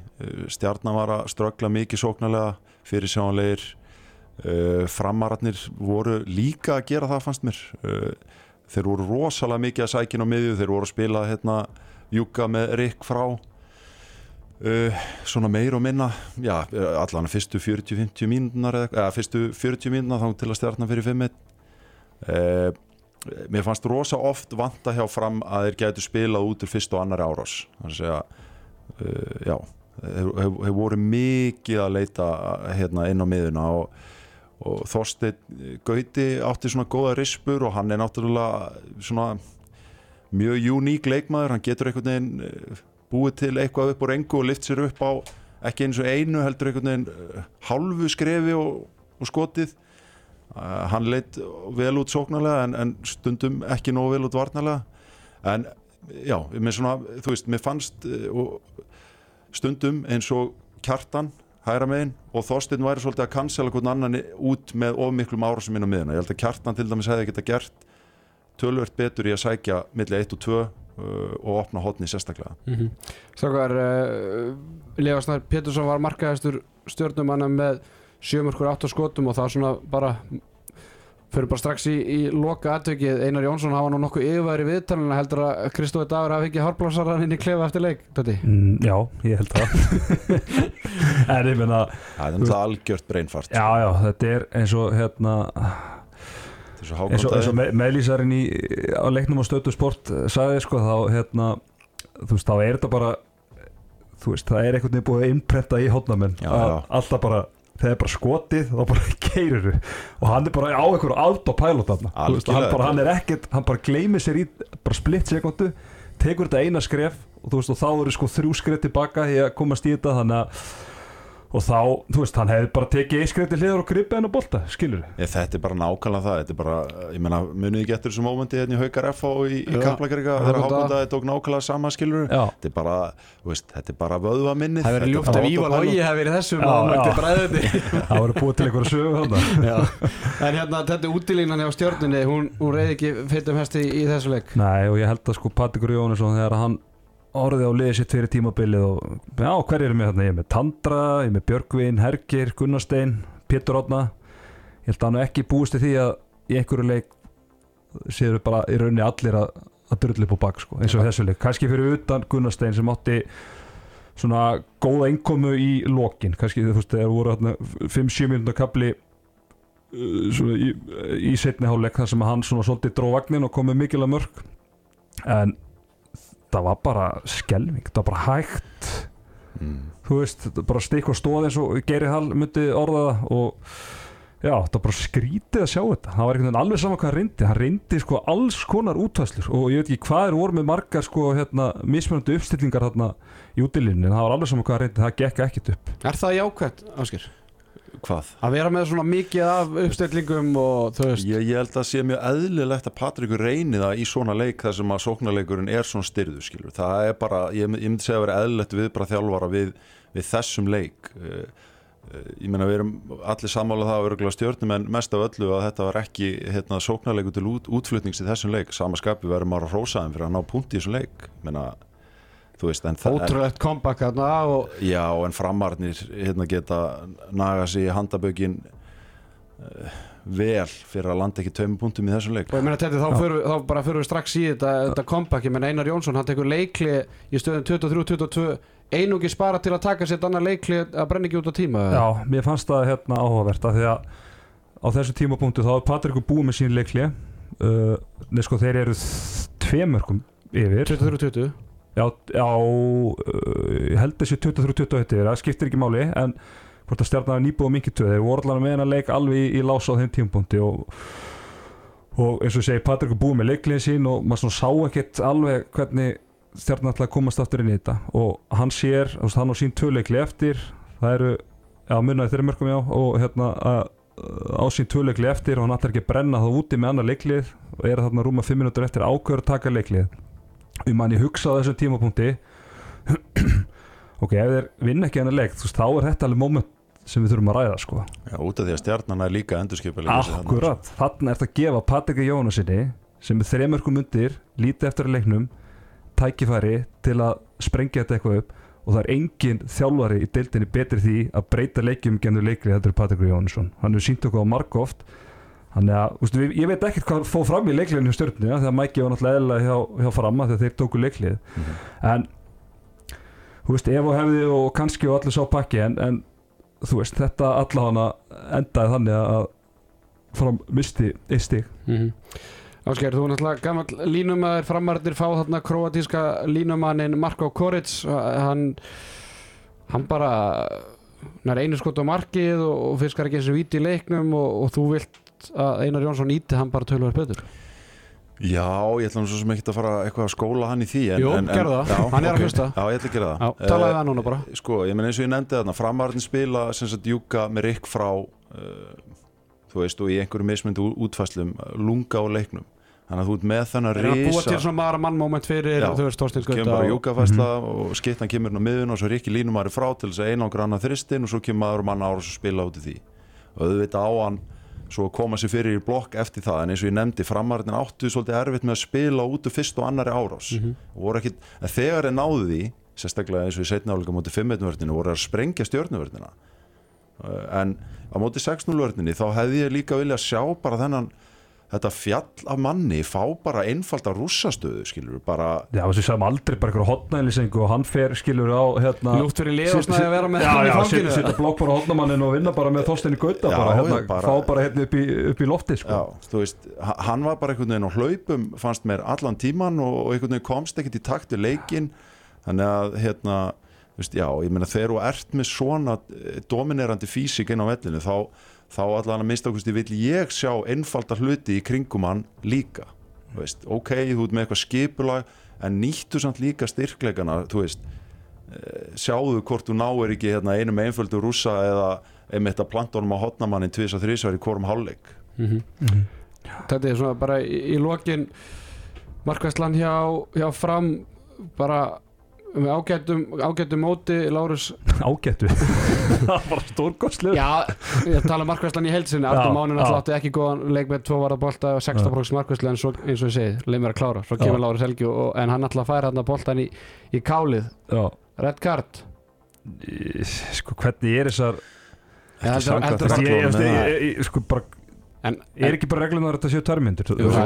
Stjarnan var að ströggla mikið sóknarlega fyrir sjónlegir uh, framararnir voru líka að gera það fannst mér. Uh, þeir voru rosalega mikið að sækina á miðju þeir voru að spila hérna júka með Rick frá uh, svona meir og minna já, allan fyrstu 40-50 mínúnar eða, fyrstu 40 mínúnar þá til að stjarnan fyrir 5 uh, mér fannst rosa oft vanta hjá fram að þeir gætu spilað út úr fyrst og annari árás. Þannig að uh, já, þeir, þeir, þeir voru mikið að leita hérna inn á miðuna og, og Þorsteinn Gauti átti svona góða rispur og hann er náttúrulega svona mjög uník leikmaður, hann getur einhvern veginn eh, búið til eitthvað upp úr engu og lift sér upp á ekki eins og einu heldur einhvern veginn eh, hálfu skrefi og, og skotið. Uh, hann leitt vel út sóknarlega en, en stundum ekki nógu vel út varnarlega. En já, með svona, þú veist, mér fannst uh, stundum eins og kjartan hæra megin og Þorsteinn væri svolítið að cancela hvern annan út með of miklum árásum inn á miðuna, ég held að kjartan til dæmis hefði geta gert tölvört betur í að sækja milli 1 og 2 uh, og opna hotni sérstaklega. Mm Strákar uh, Lefa Snær Pétursson var markaðistur stjórnumanna með sjömörkur átt á skotum og það svona bara fyrir bara strax í, í loka aðtökið Einar Jónsson hafa nú nokkuð yfirværi viðtalina heldur að Kristófi Dagur hafi ekki hárblássaran inn í klefa eftir leik mm, Já, ég held það. *laughs* En ég meina það er náttúrulega algjört breinfart. Já, já, þetta er eins og hérna eins og, og meðlýsarinn í á leiknum á stötu sport sagði sko þá hérna þú veist þá er þetta bara þú veist það er einhvern veginn búið að innprenta í hótnamenn að alltaf bara þegar bara skotið þá bara *laughs* keirir og hann er bara á einhverju autopilot hann, bara, hann er ekkert, hann bara gleymir sér í bara splitt sekundu tekur þetta eina skref og þú veist og þá eru sko þrjú skref tilbaka í að komast í þetta þannig að og þá, þú veist, hann hefði bara tekið til hliðar og gripið henn á bolta, skilur Ég, þetta er bara nákvæmlega það þetta er bara, ég meina, munið ekki eftir þessu mómenti hérna í Haukar F og í, í Já. Kaplakrika þegar. Hákondaði tók nákvæmlega sama skilur Já. þetta er bara, veist, þetta er bara vöðva minnið Það verður ljúft ef Ívar Logi hefði verið þessum og mætti bræðið það voru búið til einhverju sögu þarna *laughs* Já. En hérna, þetta útilínan hjá stjórnunni hún, hún í að orðið á liðið sitt fyrir tímabilið og já, hver er með þarna? Ég er með Tandra, ég er með Björgvin, Hergir, Gunnarstein, Pétur Odna ég held að hann ekki búist til því að í einhverju leik séu bara í rauninni allir að, að drulli upp á bak sko, eins og þessu leik. Kannski fyrir utan Gunnarstein sem átti svona góða innkomu í lokin, kannski þú veist þegar voru þarna 5-7 minútur kapli uh, svona í, í setni hálfleik þar sem hann svona svolítið dró vagnin og kom með mikilvæg mörg en það var bara skelving, það var bara hægt. Mm. þú veist, þetta bara stikk og stóð eins og Geiri Hall myndi orða það og já, það var bara skrítið að sjá þetta. Það var einhvern veginn alveg sama hvað hann reyndi. Hann reyndi sko alls konar útvæslur og ég veit ekki hvað er voru með margar sko hérna, mismunandi uppstillingar þarna í útilinni, en það var alveg sama hvað hann reyndi. Það gekk ekkit upp. Er það jákvæmt, Áskir? Hvað? Að vera með svona mikið af uppstillingum og þú veist Ég, ég held að það sé mjög eðlilegt að Patrikur reyni það í svona leik þar sem að sóknarleikurinn er svona styrðu skilur. það er bara, ég, ég myndi segja að vera eðlilegt við bara þjálfara við, við þessum leik Eh, eh, ég meina við erum allir sammála það að örgulega stjórnum en mest af öllu að þetta var ekki hérna, sóknarleikur til út, útflutnings í þessum leik sama skapi verður maður að hrósa þeim fyrir að ná punkt í þessum leik meina, Ótrúlegt comeback þarna og Já, en framarnir hérna geta naga sig í handabökin uh, vel fyrir að landa ekki tveim punktum í þessum leik. Og ég meina þetta, þá, fyrir, þá bara fyrir við strax í þetta, þetta comeback, ég meina Einar Jónsson, hann tekur leikli í stöðum 23-22, einungi spara til að taka sér annar leikli að brenna ekki út á tíma. Já, mér fannst það hérna áhugavert af því að á þessu tímapunktu þá er Patrikur búið með sín leikli uh, nei sko þeir eru tveimörkum yfir. 23-20. Já, já uh, ég held þessi 23-21 yfir, það skiptir ekki máli en hvort að stjarnar nýbúið mikið töð þeir voru allan með hennar leik alveg í, í lása á þeim tímapunkti og, og eins og segi Patrikur búið með leiklið sín og maður sá ekkert alveg hvernig stjarnar ætlaði að komast aftur inn í þetta. Og hann sér, hann á sín töleikli eftir það eru, já munnaði þeirri mörgum já og hérna að á sín töleikli eftir og hann ætlar ekki að brenna það úti með annar leiklið og er þarna rúma 5 minútur eftir ákveður að taka leiklið um hann ég hugsa á þessum tímapunkti. *clears throat* Ok, ef þeir vinna ekki hennar leik þú veist, þá er þetta alveg moment sem við þurfum að ræða sko. Já, út af því að stjarnan er líka endurskipa Akkurat, þarna er þetta að gefa Patrika Jónasinni sem er þremörkum undir lítið eftir að leiknum tækifæri til að sprengja þetta eitthvað upp og það er engin þjálfari í deildinni betri því að breyta leikjum genið leikri þetta er Patrikur Jónsson hann hefur sínt okkur á margóft þannig að, ústu, ég veit ekkert hvað fóð fram í leikliðinu hjá stjórninu, ja, þegar Mæki var náttúrulega eðla hjá, hjá framma þegar þeir tóku leiklið Mhm. en þú veist, ef og hefði og kannski og allir sá pakki en, en þú veist, þetta allavega endaði þannig að fram misti eitt stig Mm -hmm. Ásgeir, þú er náttúrulega gammal línumæður framarðir fá þarna kroatíska línumannin Marko Koric hann, hann bara hann er einu skot á markið og, og fiskar ekki þessu víti í leiknum og, og þú vilt að Einar Jónsson íti hann bara tölur betur? Já, ég ætla nú svo sem ekki að fara eitthvað að skóla hann í því en, Jú, en, en, gerðu það. Hann er að ok. hlusta. Já, ég ætla að gera það. Já, Eh, talaði það núna bara. Sko, ég menn eins og ég nefndi þarna framarðin spila sem sagt Júka með Rikk frá uh, þú veist, og í einhverju mismyndu útfæslum lunga á leiknum. Þannig að þú ert með þennan Er hann að búa til svona maður mann moment fyrir Já, þú veist Þorstein kemur bara og, júkafæsla og skittan kemur inn á miðun og svo Rikki línumari frá til þess að einangra annað þristin og svo kemur maður mann ára og spila út í því. Og auðvitað á hann svo koma sér fyrir í blokk eftir það. En eins og ég nefndi framarinn áttu svolítið erfitt með að spila út úr fyrst og annari árás. Og voru ekkit, en þegar þeir náðu því sérstaklega eins og í setna áleika móti 5-1 vörninu voru að sprengja stjórnuvörnina en á móti 6-0 vörnini þá hefði ég líka vilja sjá bara þennan þetta fjall af manni fá bara einfalda rússastöðu skilur bara Já, þessi sagðum aldrei bara eitthvað hotnæðlýsingu og hann fer skilur á hérna Lúft fyrir lið og snæði að vera með Já, hann í já, fanginu. setja blokk bara hotnamannin og vinna bara með í Gauta Já, bara, hérna, já, bara- fá bara hérna upp í, upp í lofti sko. Já, þú veist, ha- hann var bara einhvern veginn á hlaupum fannst mér allan tíman og, og einhvern veginn komst ekkert í takt við leikin þannig að hérna þú veist, já, ég meina þegar þú ert með svona eh, dominerandi físik inn á vellinu þá, þá allan að minnst okkurst vil ég sjá einfalda hluti í kringum hann líka þú veist, ok, þú ert með eitthvað skipulag en nýttu samt líka styrkleikana þú veist. Eh, sjáðu hvort þú náir ekki hérna, einum einföldu rússa eða einmitt að planta honum á hotnamannin tvís og þrísvar í hvorum hálfleik. Þetta er svona bara í, í lokin Markvæslan hjá, hjá fram bara með ágættum, ágættum móti Lárus, *laughs* Ágættu *laughs* Það var stórkostlu já, ég tala um markvæslan í heilsinni, Artur Mánin alltaf átti ekki góðan leik með tvo varða bolta og 16% markvæslu en svo, eins og ég segi, leið mér að klára. Svo kemur. Lárus Helgi og, en hann alltaf fær hann boltan í, í kálið. Já, Red card. Sko hvernig er þessar Sko bara en, Er ekki bara reglunar að þetta séu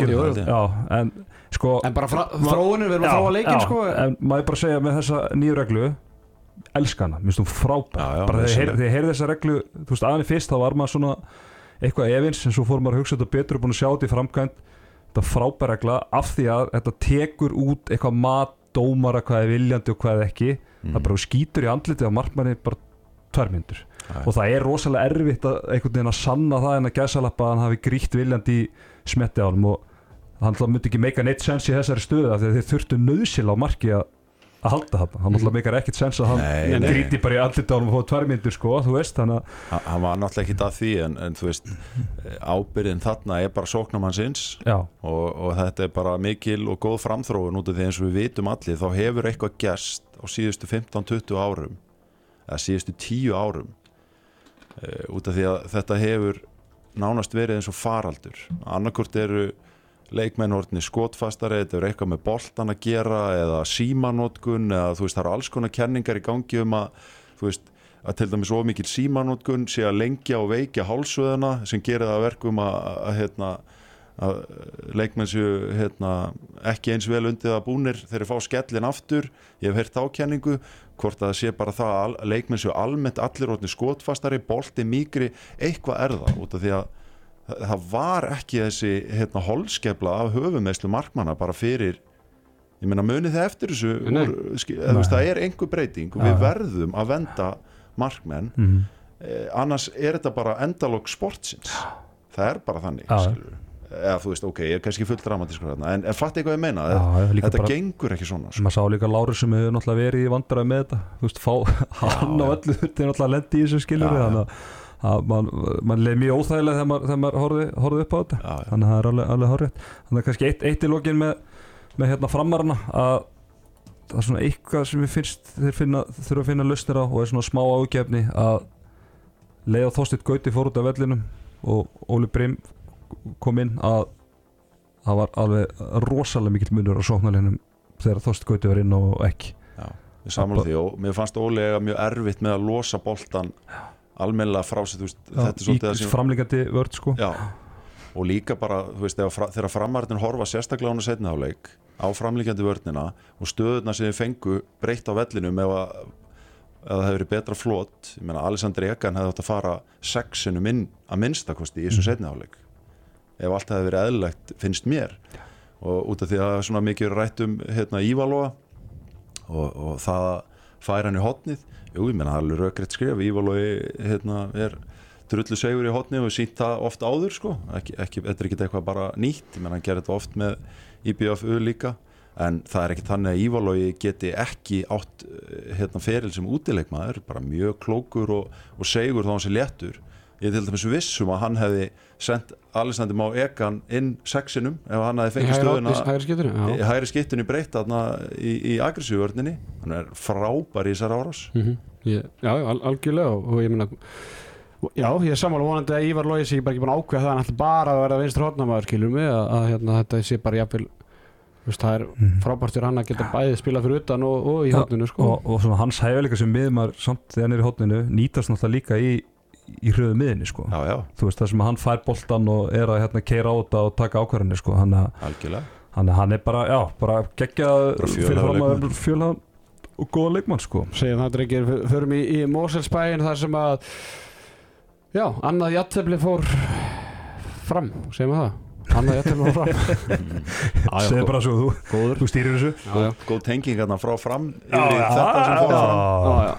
jú. Já, en sko en bara frá, þróunir, við erum að þróa leikin sko. En maður bara segja með þessa nýju reglu elska hana, minnst þú frábær. Já, já, bara þegar ég heyrði þessa reglu þú veist, aðeins fyrst þá var maður svona eitthvað efins en svo fór maður að hugsa þetta betur og búin að sjá þetta í framkvæmt þetta er frábær regla af því að þetta tekur út eitthvað mat, dómara hvað er viljandi og hvað er ekki. Mm. það bara þú skýtur í andlitið á markmanni bara tværmyndur og það er rosalega erfitt að einhvern veginn að sanna það en að gæsalappa að hann hafi grítt viljandi í smetti á hann og hann myndi ekki meika neitt sens í þessari stöðu af því að þeir þurftu nöðsil á marki að halda þetta, hann alltaf meikar ekkert sens að hann Nei, nei. gríti bara í á hann og fóði tværmyndur sko, þú veist, þannig að Ha- hann var náttúrulega ekki að því en, en þú veist ábyrðin þarna er bara sóknumannsins já, og, og þetta er bara mikil og góð framþróun út af því eins og við vitum allir þá hefur eitthvað gerst á síðustu 15-20 árum eða síðustu 10 árum e, út af því að þetta hefur nánast verið eins og faraldur. Annarkort eru leikmenn orðni skotfastari, þetta er eitthvað með boltan að gera eða símanótkun eða þú veist það eru alls konar kenningar í gangi um að þú veist að til dæmis of mikil símanótkun sé að lengja og veikja hálsöðuna sem gerir það að verkum að, að, að, hérna, að leikmenn séu hérna, ekki eins vel undir það búnir þegar þeir fá skellin aftur. Ég hef heyrt ákenningu hvort að það sé bara það að leikmenn séu almennt allir orðni skotfastari, bolti mýgri eitthvað er það út af því að það- það var ekki þessi hérna, holskefla af höfumeislu markmanna bara fyrir ég meina munið þið eftir þessu úr, veist, það er einhver breyting og við Já. verðum að venda markmenn mm eh, annars er þetta bara endalók sportsins það er bara þannig Já. eða þú veist, ok, ég er kannski full dramatískur þarna en, en fatt eitthvað ég meina, já, já, líka þetta bara gengur ekki svona sko. maður sá líka Lárus sem hefur náttúrulega verið í vandræði með þetta þú veist, fá hann á já. öllu þetta er náttúrulega lendi í þessu skilur Já, já. þannig að- að mann man leið mjög óþægilega þegar maður, maður horfði upp á þetta. Já, já. þannig að það er alveg, alveg horrið þannig að kannski eitt, eitt í lokin með, með hérna framarna að það er svona eitthvað sem við finnst þeir finna, þurfa að finna lausnir á og er svona smá ágefni að leið á Þorsteinn Gauti fór út af vellinum og Óli Brim kom inn að það var alveg rosalega mikill munur á sóknarleginum þegar Þorsteinn Gauti var inn og ekki. Ég samla því og mér fannst ólega mjög erfitt með að losa boltan almennilega frá sér, þú veist, þetta er svolítið það í sem framlíkandi vörd sko. Já, og líka bara, veist, fra- þegar framarðin horfa sérstaklega á hana setna áleik á framlíkjandi vörnina og stöðuna sem þið fengu breytt á vellinum að, ef það hefur verið betra flott ég meina, Alessandri Egan hefði átt að fara sexinum inn að minnstakosti í þessum Mhm. setna áleik ef allt hefði verið eðlilegt, finnst mér. Og út af því að svona mikið er rætt um hérna Ívalóa og, og það að færa hann í hotnið jú, ég menna það er alveg rökriðt skrif Ívalói hérna, er drullu segur í hotni og sínt það oft áður sko. ekki, ekki, þetta er ekki eitthvað bara nýtt. Ég menna hann gerir þetta oft með IBFU líka. En það er ekki þannig að Ívalói geti ekki átt eh, hérna, feril sem útileikmaður. Bara mjög klókur og, og segur þá hann sé léttur ég til dæmis vissum að hann hefði sendt Alessandri Má Egan inn sexinum ef hann hefði fengið stöðuna í hægri skiptunni breytt þarna í, í aggressívörninni hann er frábær í þessar árás Mhm. Ég- já, al algjörlega og, og ég meina Já, ég er sammála vonandi að Ívar Lóis ég er bara ekki búin að ákveða það hann ætla bara að vera vinstra hodnamaður skilur mig að, að hérna, þetta sé bara jafnvel það er Mhm. frábært fyrir hann að geta bæðið spila fyrir utan og, og í Já, hodninu sko. og, og svona hans hæfileika sem miðumar samt þegar hann er í hótninu nýtast náttúrulega líka í, í hröðu miðinni sko. já, já, þú veist það sem hann fær boltan og er að hérna, keira á þetta og taka ákvarðanir sko. hann, algjörlega hann, hann er bara, já, bara geggjað Bara fyrir fjölhæfur fram að leikmaður. fjölhæfan og góða leikmann sko. segjum það drengir, förum í, í Moselsbæin þar sem að já, annað jattefli fór fram, segjum við það annað jattefli fór fram segð bara svo þú, góður. þú stýrir þessu. Já, já. góð tenging hérna frá fram yfir í já, þetta sem fór já. fram Já, já.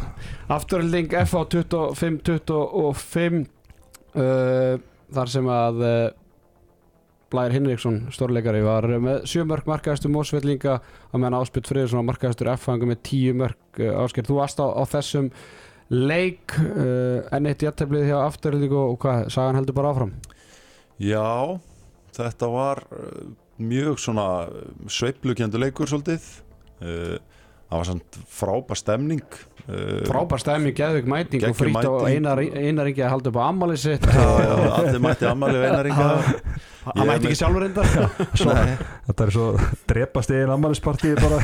Afturhalding FH 25-25 uh, þar sem að uh, Blær Hinriksson stórleikari var með 7 mörg markaðistur Mósvellinga að meðan Áspjöld Friðursson var markaðistur FH með 10 mörg uh, ásker þú varst á, á þessum leik uh, enn eitt jætteflið hjá Afturhalding og, og hvað, sagan heldur bara áfram? Já, þetta var uh, mjög svona sveiflukjöndu leikur svolítið. Uh, það var samt frábær stemning frábær stæmi, geðvik mæting og frýtt og mæting. einar, einar ekki að halda upp á ammali sitt. Já, já, allir mætti ammali og einaringa hann mætti ekki sjálfur *laughs* Nei, þetta er svo drepast einn ammælispartíð bara.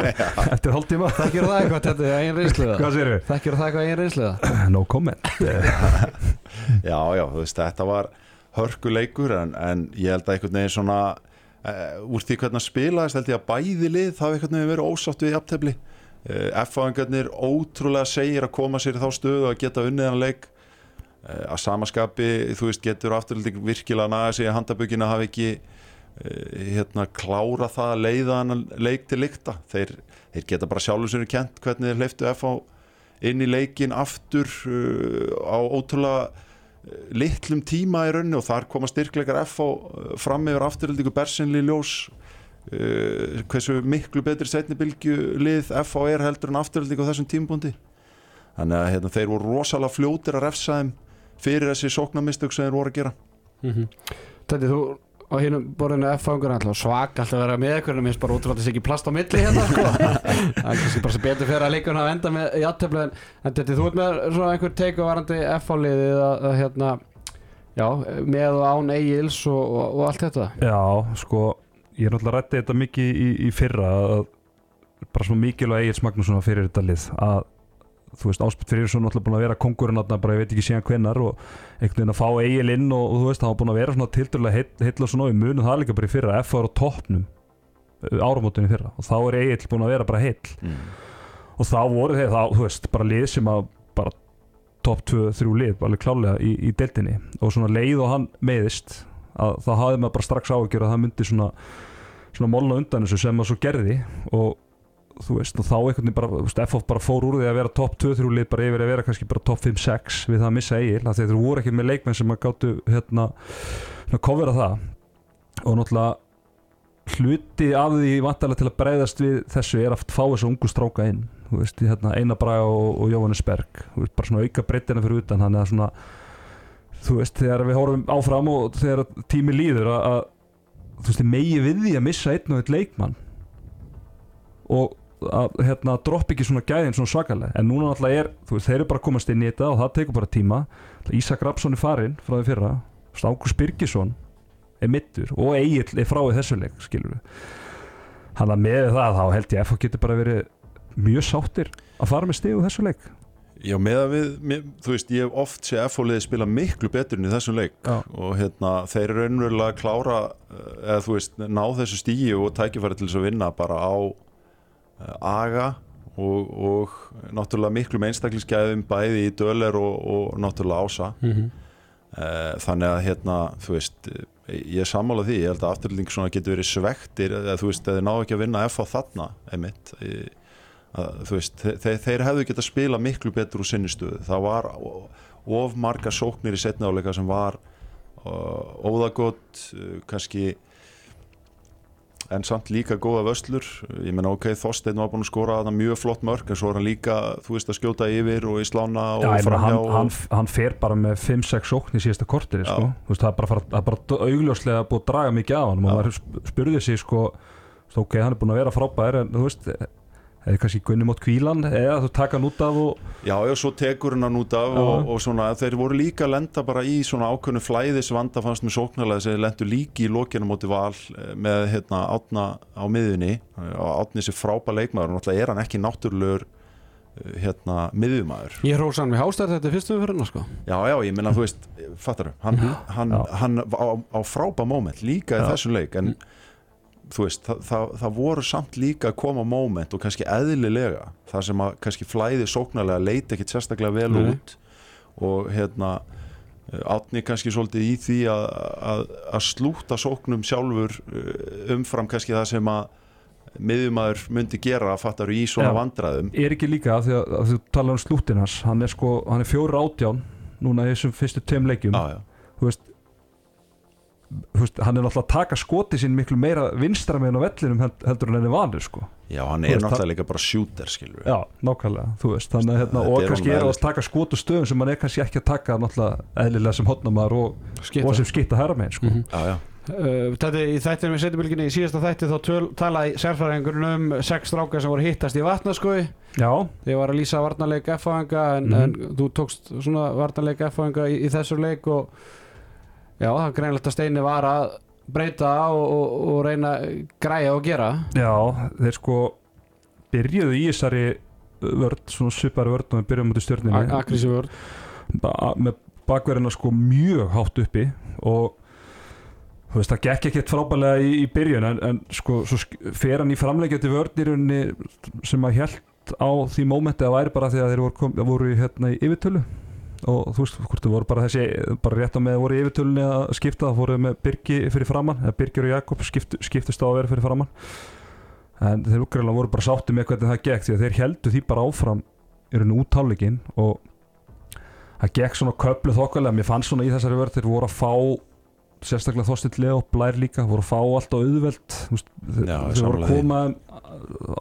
*laughs* Eftir hálftíma. Þekkir það eitthvað, þetta er eigin reynsliða hvað sér við? þekkir það eitthvað eigin reynsliða no comment. *laughs* Já, já, þú veist, þetta var hörkuleikur en, en ég held að einhvern veginn svona uh, úr því hvernig að spilaðist held ég að bæði lið það hafi einhvern veginn verið ósátt við jafntefli. Uh, F-fáingarnir ótrúlega segir að koma sér í þá stöðu að geta unnið hann leik. Uh, að samaskapi, þú veist, getur afturlítið virkilega naga sig að handabökina hafi ekki hérna klára það að leiða hann leik til lykta. Þeir, þeir geta bara sjálfur sér kent hvernig þeir hleyftu F-fá inn í leikin aftur á ótrúlega litlum tíma í raunni og þar koma styrkleikar F á fram yfir afturöldingu Bersinli ljós. Uh, hversu miklu betri setnibilgju lið F á er heldur en afturöldingu á þessum tímbúndi þannig að hérna, þeir voru rosalega fljótir að refsa þeim fyrir þessi sóknarmistök sem þeir voru að gera. Þetta þú á hinnum borðinu F-fangur alltaf svak alltaf að vera með ykkur en minnst bara útrúlega þess ekki plast á milli hérna sko. *laughs* það er kannski bara sem betur fyrir að leikurinn hafa enda með játtöflu en, en þetta þú ert með svona einhver teik á varandi F-áliðið að, að hérna já, með og án eigils og, og, og allt þetta Já, sko, ég er náttúrulega rætti þetta mikið í, í fyrra að bara svona mikilvæg Egil Magnússon fyrir þetta lið að þú veist, Áspil Friðriksson náttúrulega búin að vera kongurinn þarna bara ég veit ekki síðan hvenær og einhvern veginn að fá Egil inn og, og þú veist, hann var búin að vera svona tildulega heilla svona og við munum það líka bara í fyrra F var á toppnum áramótunni fyrra og þá er Egil búin að vera bara heill mm. og þá voru þeir, þá, þú veist, bara lið sem að bara topp 2-3 lið, alveg klálega í, í deltinni og svona leið og hann meiðist að þá hafði maður bara strax áhugjur að það myndi svona svona molna undan þessu sem maður svo gerði og þú veist, og þá einhvern veginn bara, þú veist, FF bara fór úr því að vera topp 2-3 lið bara yfir að vera kannski bara topp 5-6 við það að missa eigil, af því að þeir voru ekki með leikmenn sem að gáttu hérna, hérna kofera það. Og náttúrulega hluti af því vantarlega til að breyðast við þessu er að fá þessu ungu stráka inn þú veist, hérna, Einar Braga og, og Jóhannes Berg þú veist, bara svona auka breytina fyrir utan þannig að svona, þú veist, þegar við horfum áfram og þegar tími líður að, að þú veist, megi við því að missa einn og einn leikmann. Og að hérna, dropp ekki svona gæðin svona svakalega. En núna náttúrulega er, þú veist, þeir eru bara komast inn í þetta og það tekur bara tíma. Ísak Rapsson er farinn frá því fyrra. Ágúst Birgisson er mittur og Egil er frá í þessu leik skilur við hann að með það þá held ég að FH getur bara verið mjög sáttir að fara með úr þessu leik. Já, með að við, með, þú veist, ég hef oft sé F-fóliði spila miklu betur enn í þessum leik. Já. og hérna, þeir eru raunverulega að klára eh, eða þú veist, ná þessu stígi og tækifæri til þess að vinna bara á aga og, og náttúrulega miklu með einstaklingsgæðum bæði í döler og, og náttúrulega ása. Mm -hmm. þannig að hérna, þú veist eh, ég er sammála því, ég held að afturlýning svona getur verið svektir, eða þú veist, þeir ná ekki að vinna F á þarna, eh, þú veist, þeir, þeir hefðu getað spila miklu betur úr sinni stöðu. Það var of marga sóknir í setna áleika sem var óðagott uh, kannski en samt líka góða vöslur ég menna ok, Þorsteinn var búin að skora þarna mjög flott mörg en svo er hann líka, þú veist, að skjóta yfir og í slána og meina, framhjá hann, og, hann, hann fer bara með 5-6 sókn í síðasta korteri Já. sko. Veist, það er bara, fara, það er bara augljóslega búið að draga mikið af hann og maður sp- spurði sig sko, ok, hann er búin að vera frábær en þú veist, eða kannski Gunni mót kvílan eða þú taka hann út af og Já, já, svo tekur hann hann út af og, og svona, þeir voru líka að lenda bara í svona ákveðnu flæðis vanda fannst með sóknarlega sem lendu líki í lokinu móti val eh, með hérna átna á miðunni og átni sér frábæð leikmaður og náttúrulega er hann ekki náttúrulegur eh, hérna miðjumæður Ég hrósa hann við hástæð þetta fyrstu umfyrirna sko. Já, já, ég minna, þú veist, fattar hann, hann, Já. hann á, á frábæð moment líka í þessum leik en þú veist, það, það, það voru samt líka að koma moment og kannski eðlilega það sem að kannski flæði sóknarlega leiti ekkit sérstaklega vel Nei. út og hérna átni kannski svolítið í því að, að, að slúta sóknum sjálfur uh, umfram kannski það sem að miðjumæður myndi gera að fattar í svona Já. vandræðum er ekki líka af því að, að þú talar um slútin hans hann er sko, er fjóri átján núna í þessum fyrstu tveim leikjum Já, já, þú veist, veist hann er náttúrulega að taka skoti sín miklu meira vinstra meginn á vellinum held- heldur en henni vanur sko. Já, hann er veist, náttúrulega líka bara shooter skilur við já, nákvæmlega, þú veist þannig, að, hérna, og er kannski er að taka skotu stöðum sem hann er kannski ekki að taka náttúrulega eðlilega sem hotnamaður og, og sem skipta herra meginn sko. Mhm. Já, já, Uh, Þetta í þættinu við setjubilginni í síðasta þætti þá töl, talaði sérfræðingurinn um sex strákar sem voru hittast í vatnaskói já, Ég var að lýsa varnarleik F-fáinga en, Mhm. en þú tókst svona varnarleik F-fáinga í, í þessu leik og já, það er greinlegt að Steini var að breyta og, og, og reyna græja og gera. Já, þeir sko byrjuðu í þessari vörd, svona svipari vörd og við byrjuðum út í stjörninu Akrísi vörð ba með bakverðina sko mjög hátt uppi og þú veist það gekk ekkert frábælega í, í byrjun en, en sko svo fer hann í framleikjandi vörnirunni sem að hjælt á því mómenti að væri bara því að þeir voru, kom, voru hérna, í yfirtölu og þú veist hvort þau voru bara þessi bara rétt á með voru í yfirtölunni að skipta það fóruð með Birgi fyrir framann eða Birgir og Jakob skipt, skiptist á að vera fyrir framann en þeir úgræðilega voru bara sátti með hvernig það gekk því að þeir heldu því bara áfram í rauninu út hálfleikin og það gekk svona köflu þokkalega. Mér fannst svona í þessari vörð þeir voru að fá sérstaklega Þorstill Leo blær líka voru að fá allt á auðveld. Þeir, voru að koma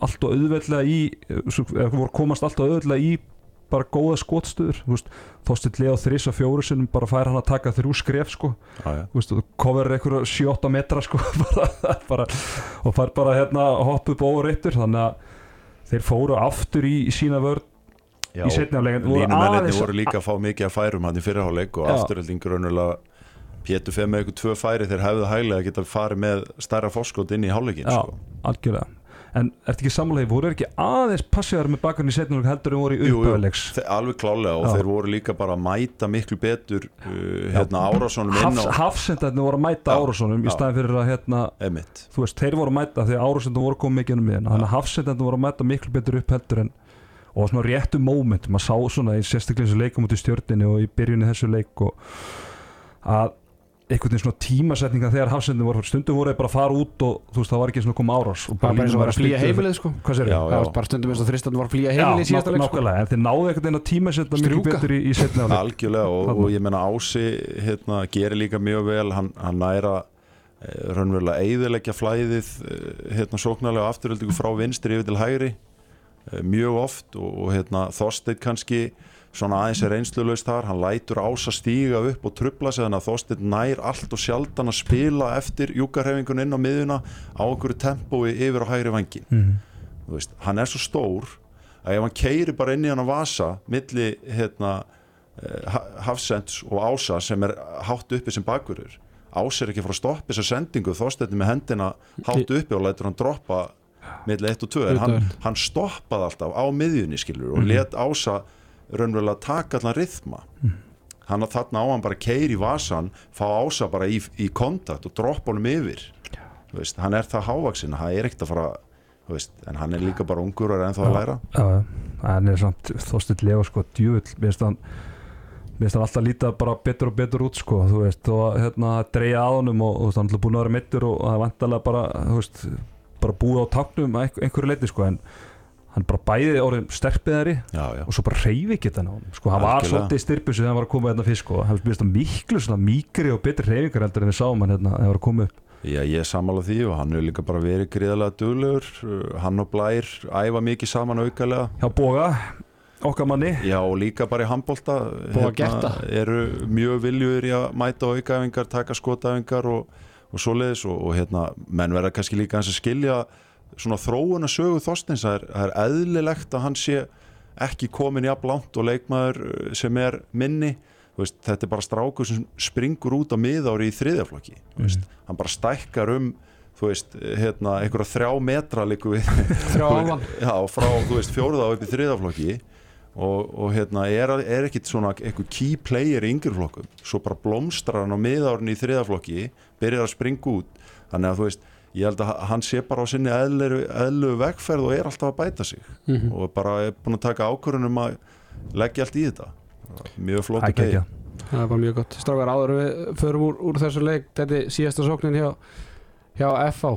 allt á auðveldlega í voru að komast allt á auðveldlega í bara góða skotstuður veist, Þorstill Leo þrís og fjóru sinum bara fær hann að taka þrjú skref sko. Já, já. þú veist, þú cover einhverju 7-8 metra sko *laughs* bara, bara, og fær bara hérna hopp upp over eittur þannig að þeir fóru aftur í, í sína vörð Já, Í seinni hálfleik. Voru líka að fá mikið að færum hann í fyrirháleik og afturöldingur önnulega Pétur feð með ykkur tvö færi þeir hefðu hæglega að geta farið með stærra fórskot inn í hálfleikin Já, sko. algjörlega En ertu ekki samlega, voru ekki aðeins passíðar með bakgrunni setnum heldur en voru í þe- alveg klálega og Já. þeir voru líka bara að mæta miklu betur uh, hérna Árásonum inn Hafs, á Hafsendarnir voru að mæta Já, Árásonum í staðin fyrir að hérna, þú veist, þeir voru að mæta því að Árásonum voru komið mikið um miðin þannig að Hafsendarnir voru að mæta miklu betur upp heldur en og svona réttu moment, maður sá svona í sérstaklega þessu leikum út í stjörninni og í byrjunni þessu leik og að einhvern veginn svona tímasetninga þegar Hafsendarnir voru stundum voru þeir bara að fara út og þú veist, það var ekki svona að koma árás og bara eins og var að flýja heimilið sko. Hvað sér Það var bara stundum eins og þristan var að flýja heimilið í síðasta leik sko. nákvæmlega, en þeir náðu einhvern veginn að tímasetna Strjúka. betur í, í setna áleik algjörlega og, og ég menna Ási hérna, gerir líka mjög vel hann, hann næra eh, raunverulega eigðilegja flæðið eh, hérna, sóknarlega afturöldingu frá vinstri yfir til hægri eh, mjög oft og, og hérna, Þorsteinn kannski svona aðeins er reynslulaust þar hann lætur Ása stíga upp og trubla sig þannig að Þorsteinn nær allt og sjaldan að spila eftir júkarhefingun inn á miðuna á einhverju tempói yfir á hægri vangin Mhm. Þú veist, hann er svo stór að ef hann keiri bara inn í hann að vasa milli hérna, eh, Ha- Hafsends og Ása sem er hátt uppi sem bakverður Ása er ekki að fara að stoppa þessa sendingu þóstetni með hendina hátt uppi og lætur hann droppa milli 1 og 2 en hann, hann stoppaði alltaf á miðjunni skilur og let Ása raunverulega taka allan rithma. Hann að þarna á hann bara keiri í vasan fá Ása bara í, í kontakt og droppa honum yfir. Þú veist, hann er það hávaksinn, hann er ekkert að fara veist, en hann er líka bara ungur og er ennþá að læra. já, hann er samt Þorstill Leo sko, djúvill mér finnst hann hann alltaf líta bara betur og betur út sko, þú veist, og hérna dreigja að honum og, og hann er búin að vera mittur og það er vantarlega bara, þú veist bara búið á taknum að einhver, einhverju leiti sko, en hann bara bæði já, já, og svo bara reyfi geta hann á honum. Sko, hann var svolítið styrpus þegar hann var að koma hérna fyrst sko, hann finnst það miklu svona mýkri og betri reyfingar heldur en við sáum hann hérna þegar hann var að koma upp. Já, ég er sammála því og hann hefur líka bara verið gríðarlega duglegur. Uh, hann og Blær æfa mikið saman aukalega. Hjá Boga, okkar manni. Já, og líka bara í handbolta Búa Getta. eru mjög viljur í að mæta aukaæfingar, taka skotæfingar og, og svoleiðis og, og hérna, menn verða kannski líka hans að skilja svona þróun að sögu Þorsteins það er, er eðlilegt að hann sé ekki komin jafn langt og leikmaður uh, sem er minni. Veist, þetta er bara strákur sem springur út á miðári í þriðjaflokki mm. hann bara stækkar um þú veist, hérna, einhverja þrjá metra líku við *laughs* Þrjá álvan *laughs* já, frá, þú veist, fjóruða upp í þriðjaflokki og, og hérna, er, er ekkit svona eitthvað key player í yngjurflokkum svo bara blómstrar hann á miðárin í þriðjaflokki byrjar að springa út. Þannig að þú veist, ég held að hann sé bara á sinni eðlu, vegferð og er alltaf að bæta sig. Mhm. og bara er búin að taka ákvörðunum að leggja allt í þetta. Mjög flott Æ, geggja. Það bara mjög gott. Strákar áður en við förum úr, úr þessu leik Þetta er síðasta sóknin hjá, hjá FH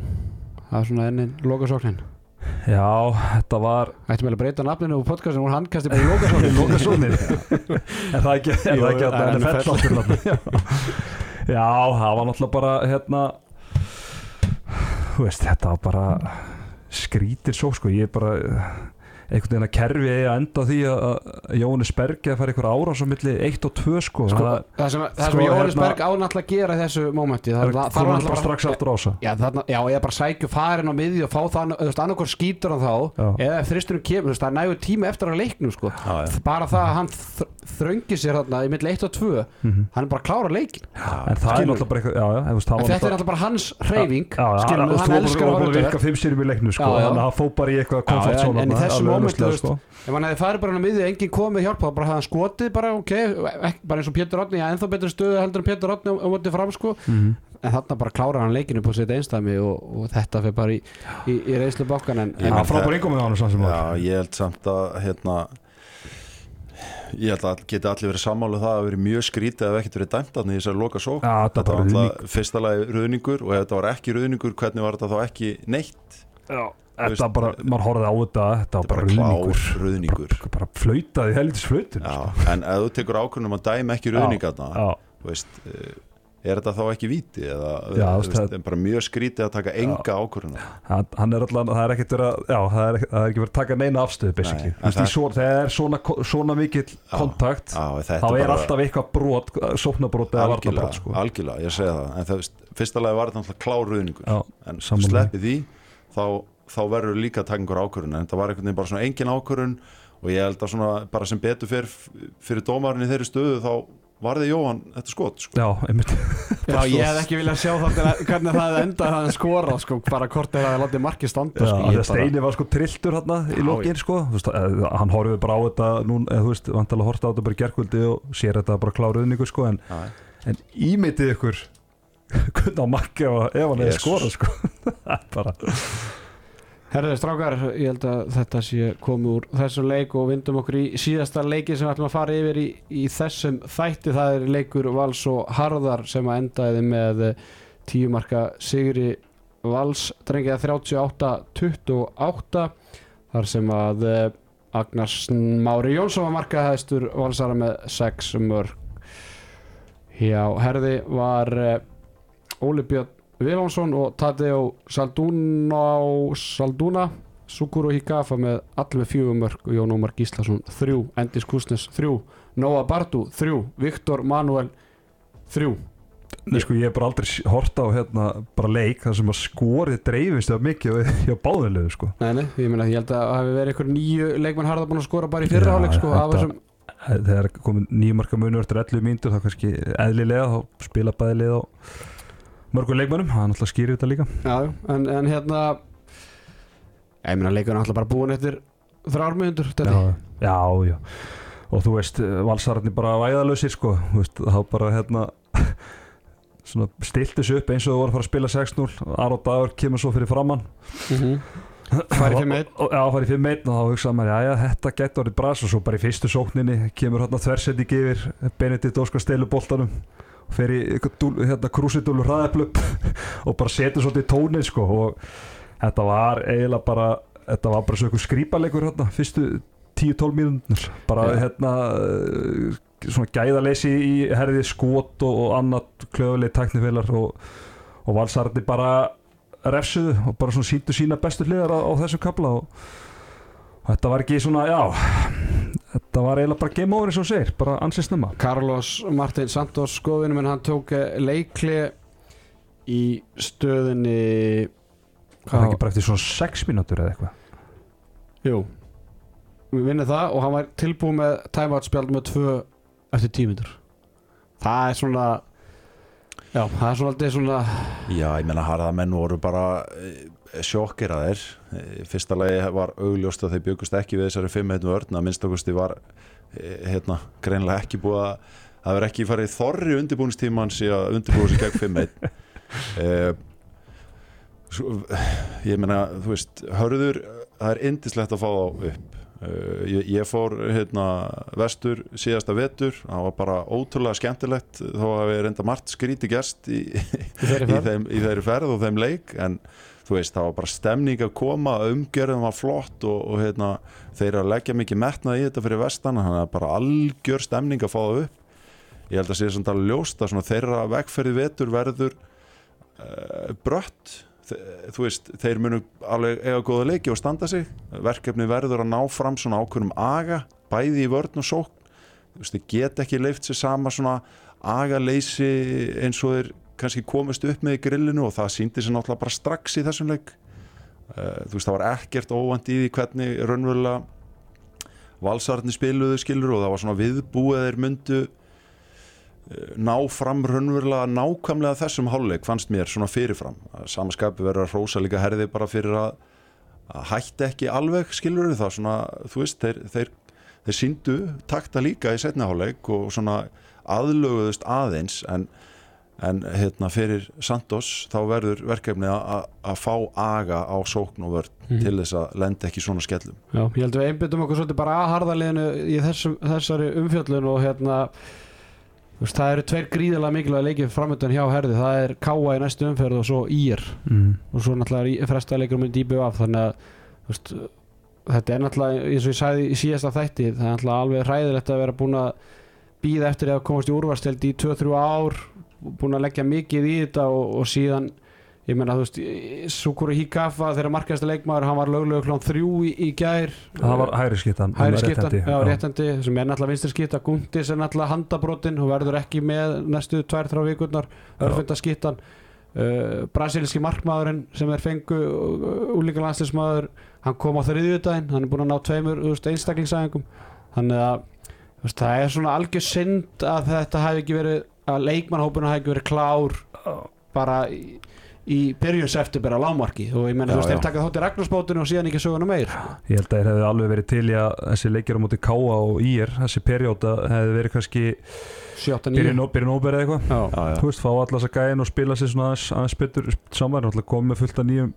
Það er svona ennin lokasóknin. Já, þetta var Ættum við að breyta nafninu úr podcastinu og hann kasti bara í lokasóknin. *laughs* Lokasóknir *laughs* Er það ekki, er Jú, það er að þarna? *laughs* Já, það var náttúrulega bara hérna veist, þetta var bara skrítir svo sko, ég bara einhvern veginn að kerfi að enda því að að Jóhannes Bergi að fara einhver árás á milli 1 og 2 sko, sko, það, Það sem, það sko, sem Jóhannes hérna- Berg ánáttúrulega að gera þessu mómenti það, Það, það, það, það var náttúrulega bara strax aftur á þessa Já, þarna, já, ég bara sækju farin á miði og fá það, þú veist, annarkor skýtur hann þá Já. eða ef þristurinn kemur, þú veist, það er nægur tíma eftir að leiknum, sko. Já, bara það að hann þr þröngi sér þarna í milli 1 og 2 Mhm. hann er bara að klára leikin En það er náttúrulega bara eitthvað já, já, þú veist, það en var þetta er alltaf bara hans hreyfing skilur hann, elskar að að leiknu sko, að ef hann hefði farið bara hann á miði enginn komið hjálpa, bara hefði hann skotið bara ok, ekki, bara eins og Pétur Átni já, ennþá betur stöðu heldur en Pétur Átni á, á móti fram sko, Mhm. en þarna bara klárar hann leikinu på sitt einstæmi og, og þetta fyrir bara í, í, í reynslu bókan en, en frábær yngum með hann samt sem Já, ég held samt að hérna ég held að geti allir verið sammálu það að verið mjög skrítið ef ekkert verið dæmt þarna í þessari loka sók Já, þetta var alltaf fyrsta lagi ruðningur og ef þetta var ekki ruðningur, hvernig var þetta þá ekki neitt? Já, þetta bara, maður horfði á þetta þetta var bara ruðningur. Bara, flautaði helvitis flautur Já, en ef þú tekur ákvörnum að dæma ekki veist, eh, er þetta þá ekki víti eða Já, þú veist, það- er bara mjög skrítið að taka enga er alltaf, það er það er, ekki- það er ekki verið að taka neina afstöðu Nei, þegar er svona, svona mikill kontakt þá er bara- alltaf eitthvað brot, sóknarbrot eða varnabrot sko. algjörlega, ég segi það. En það, fyrsta lagi var þetta náttúrulega klár ruðningur. Já, en sammála. sleppi því þá, þá verður líka að taka einhver ákvörun en þetta var einhvern veginn bara svona engin ákvörun og ég held að svona bara sem betur fyrir, fyrir dómarinn í þeirri stöðu þá varði Jóhann þetta skot sko. Já, einmitt. Já, ég hef ekki viljað sjá það hvernig það endað að hann skora sko, bara hvort þeir hafi látið markið standa Já, sko, því ég að bara- Steini var sko trilltur hérna í Já, lokin sko, þú veist, eh, hann horfið bara á þetta nú, eða þú veist, vantalega horta á þetta bara gerkvöldi og sér þetta bara kláruðningu sko en, Já. en ímyndið ykkur *laughs* hvernig á makki ef hann hefði skorað sko. *laughs* Það er bara, Herðu strákar, ég held að þetta sé komið úr þessum leik og vindum okkur í síðasta leiki sem við ætlum að fara yfir í, í þessum þætti. Það er leikur Vals og Harðar sem að endaði með tíu marka Sigri Vals drengið 38-28 þar sem að eh, Agnars Mári Jónsson var markaðhæstur Valsara með 6 mörg hjá Herði var eh, Óli Björn Viljánsson og Tadeo Saldúna Saldúna. Sukuro Hikafa með allir með fjögum mörg Jón Ómar Gíslason þrjú, Endis Kusnes þrjú, Nóa Bardu þrjú, Viktor Manuel þrjú. Nei, sko, ég hef bara aldrei horta á hérna bara leik þar sem að skorið dreifist eða mikið hjá báðinlegu sko. Nei, nei, ég meina ég held að það hafi verið einhver nýju leikmenn harða búin að skora bara í fyrra Já, áleik sko, þetta- þessum þegar komið nýjumarka munur eftir 11 mínútur þá kannski eðlilega þá spila bæði lið á mörgum leikmönnum, það er náttúrulega skýrið þetta líka. Já, en, en hérna ég meina leikurinn alltaf bara búin eftir þrjármyndur já, já, já. Og þú veist, valsararnir bara væðalösir sko, veist, þá bara hérna *laughs* svona stilti sig upp eins og þú voru að fara að spila 6-0 Aron Dagur kemur svo fyrir framann Færi fyrir meitt Já, farið fyrir meitt og þá hugsaði maður, já, já, þetta getur orðið bras. Og svo bara í fyrstu sókninni kemur hérna þversendi yfir Benedikt Óskar og fer í hérna krúsidúlu hraðaplöp *laughs* og bara setur svolítið tónið sko og þetta var eiginlega bara þetta var bara svo eitthvað skrýpalegur hérna fyrstu 10-12 mínútur bara Já. hérna svona gæðaleysi í herði skot og, og annað klöfuleg tæknifélar og, og valsarði bara refsuðu og bara svona síndu sína bestu hliðar á, á þessum kapla og, og þetta var ekki svona, já þetta var eiginlega bara game over eins og segir, bara ansið snemma. Carlos Martin Santos skoðinu menn hann tók eh, leikli í stöðinni Það er ekki bara eftir svona 6 mínútur eða eitthvað? Jú Við vinnum það og hann var tilbúið með timeout spjald með tvö eftir tímyndur Það er svona Já, það er svona alltaf svona Já, ég menna harðamenn voru bara sjokkir að þeir fyrsta lagi var augljóst að þeir byggust ekki við þessari 5-1 vörn að minnstakosti var eh, hérna, greinlega ekki búið að það verið ekki farið þorri undirbúinstímans í að undirbúið sér gegn 5-1 eh, *laughs* svo, ég meina þú veist, hörður það er indislegt að fá þá upp ég, ég fór hérna vestur síðasta vetur, það var bara ótrúlega skemmtilegt þó að við reynda margt skríti gerst í, í *laughs* í, þeim, í þeirri ferð og þeim leik. En þú veist, það var bara stemning að koma umgjörðum var flott og, og hérna, þeir að leggja mikið metnað í þetta fyrir vestan, þannig að bara algjör stemning að fá það upp. Ég held að sé ljóst að svona þeirra vegferði vetur verður uh, brött þú veist, þeir munu alveg eiga góða leiki og standa sig. Verkefni verður að ná fram svona ákveðnum aga bæði í vörn og sókn. Þú veist, þeir get ekki leift sér sama svona agaleysi eins og þeir kannski komist upp með í grillinu og það síndi sér náttúrulega bara strax í þessum leik. Uh, þú veist, það var ekkert óvand í því hvernig raunverulega valsarni spiluðu skilur og það var svona viðbúið þeir myndu eh, ná fram raunverulega nákvæmlega þessum hálfleik fannst mér svona fyrirfram. Samaskapi verður að hrósa líka herði bara fyrir að, að hætti ekki alveg skilur það? Svona, þú veist, þeir, þeir, þeir síndu takta líka í setna hálfleik og svona aðlöguðust aðeins en, en hérna fyrir Santos þá verður verkefni að að fá aga á sókn og vörn Mhm. til þess að lenda ekki svona skellum. Já, ég held að við einbyttum okkur svolítið bara að harðaliðinu í þessum, þessari umfjöllun og hérna veist, það eru tveir gríðilega mikilvæg leikið framöndan hjá herði, það er Káa í næstu umferð og svo Ír mm. og svo náttúrulega fresta leikur með dýbu af þannig að veist, þetta er náttúrulega eins og ég sagði í síðasta þætti það er náttúrulega alveg hræðilegt að vera búin að býða eftir að komast í úrvarsteld í 2-3 ár búin að leggja mikið í þetta og, og síðan ég meina þú veist Sukuru Hikafa þegar markaðasta leikmaður hann var löglega klán þrjú í, í gær. Það var hæri skittan hæri skiptan, já, réttandi sem er náttúrulega vinstri skipta, Gundis er náttúrulega handabrotin og verður ekki með næstu tvær, þrjá vikurnar, örfenda skiptan. Uh, brasilíski markmaðurinn sem er fengu úlíka landslismadur, hann kom á þriðjudaginn hann er búin að ná tveimur þú veist, einstaklingsæðingum þannig að þú veist, það er svona algjör synd að þetta hafi ekki verið að leikmannhópuna hafi ekki verið klár bara í, í byrjun september á lámarki og ég menn Já, þú veist, þeir taka þótt í Ragnarsbótinu og síðan ekki söguna meir. Ég held að þeir hefði alveg verið til í að þessi leikir á móti Káa og Ír þessi perjóta hefði verið kannski 7-9 byrjun óberið eitthvað. Þú veist, fá allar þess að gæðin og spila sér svona aðeins, aðeins betur. Saman og komið með fullt af nýjum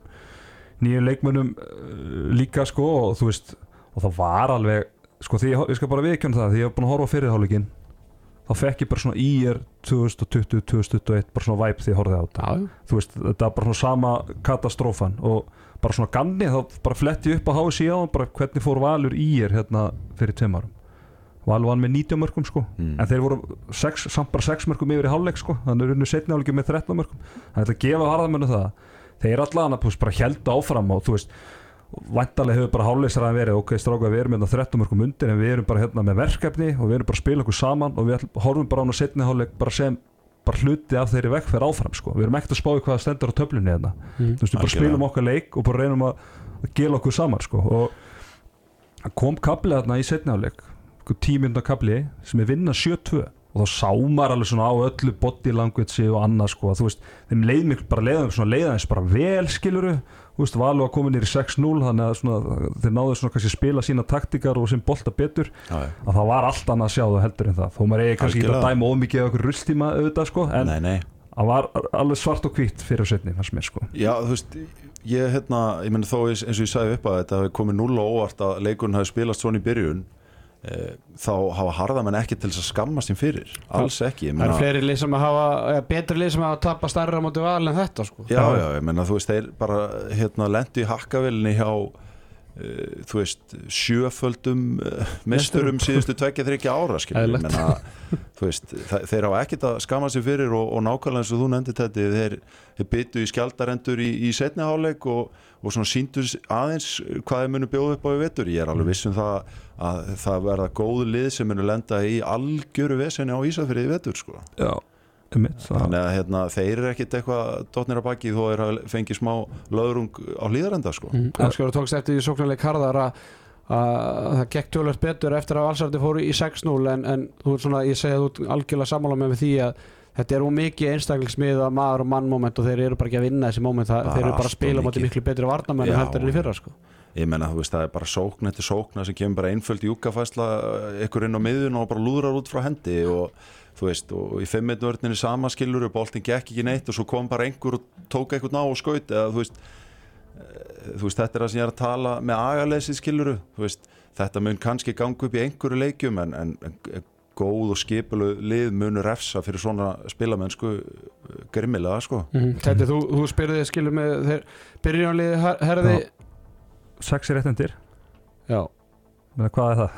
nýjum leikmönnum uh, líka sko og þú veist og það var alveg sko því ég, ég skal bara viðkjörn það því ég hef búin að horfa á fyrirháleikin þá fekk ég bara svona ír 2020-2021 bara svona væp því ég horfði á þetta. Já, þú veist, þetta er bara svona sama katastrófan og bara svona ganni þá bara fletti ég upp á HSI á bara hvernig fór Valur í er hérna fyrir tveim árum. Valur vann með 90 mörgum sko. Mm. en þeir voru sex, samt bara 6 mörgum yfir í hálfleik sko. Þannig er unnu setni hálfleik með 13 mörgum það er að gefa harðamennu það. Þeir allan að bara held áfram og þú veist vantarlega hefur bara hálfleiksræðan verið ok, stráka við erum hérna 13 mörgum undir en við erum bara hérna með verkefni og við erum bara að spila okkur saman og við horfum bara á hana setni hálfleik bara sem bara hluti af þeirri vekkferð áfram sko. við erum ekkert að spá í hvað stendur á töflunni hérna Mm. þú veist, við bara spilum okkar leik og bara reynum að, að gela okkur saman sko. og kom kapli þarna í setniháleik tímynda kapli sem er vinna 7-2 og þá sá maður alveg svona á öllu body language og annað sko, þú veist, þeim leið miklu bara leiðum svona leiðaðins bara vel skiluru þú veist, Valur var komin nýri 6-0 þannig að svona, þeir náðu svona kannski að spila sína taktikar og sem bolta betur. Já, að það var allt annað að sjá það heldur en það. Þó maður eigi kannski ekki að dæma ómikið af okkur rulltíma auðvitað sko, en Nei, nei. það var alveg svart og hvitt fyrir setni fannst mér sko. Já, þú veist, ég, hérna, ég meni þó eins og ég sagði upp að þetta hafi komið null og óvart að leikurinn hafi spilast svona í byrjun e, þá hafa harðamenn ekki til þess að skammast sín fyrir, alls ekki Það meina, fleiri lið sem að hafa eða, betri lið sem hafa tapast stærra á móti val en þetta sko. Já, já, ég meina, þú veist, þeir bara hérna lendu í hakkavillinni hjá e, þú veist, sjöföldum e, mesturum síðustu tvekja þryggja ára, skilur, ég meina þú veist, þeir hafa ekkert að skamma sér fyrir og, og nákvæmlega eins og þú nefndi þetta þeir, þeir byttu í skjaldarendur í, í setni háleik og, og svona síndu aðeins hvað þeir munu bjóða upp á í vetur ég er alveg viss um það að það verða góð lið sem munu lenda í algjöru vesenni á Ísafrið í vetur sko. Já, einmitt, það- þannig að hérna, þeir eru ekkit eitthvað dotnir að baki þó er að fengi smá löðrung á hlýðarenda sko. mm. Áskur tókst eftir því sóknarleik Harðar að að það gekk tölvöld betur eftir að Valsarði fóru í 6-0 en, en þú ert svona, ég segi að þú ert algjörlega sammála með því að þetta er ómikið einstaklingsmið að maður og mannmoment og þeir eru bara ekki að vinna þessi moment, þeir eru bara að spila mikið. miklu betri varnamenn Já. en heldur en í fyrra sko. ég menna þú veist það er bara sókn eftir sókna sem kemur bara einföld júkafæsla ykkur inn á miðun og bara lúðrar út frá hendi og þú veist og í fimmeitvörninni sama skilur og boltin gekk ekki neitt og svo kom bara einhver og tók eitthvað ná og skaut eða þú veist eh, þú veist þetta er það sem ég er að tala með agalesið skiluru veist þetta mun kannski ganga upp í einhverju leikjum en, en, en góð og skipulu lið munur refsa fyrir svona spilamennsku eh, grimmilega sko mm. Þetta þú, þú spyrði skilur með þeir byrjunarliði her- herði Já. sex er réttendir Já, Menna, hvað er það?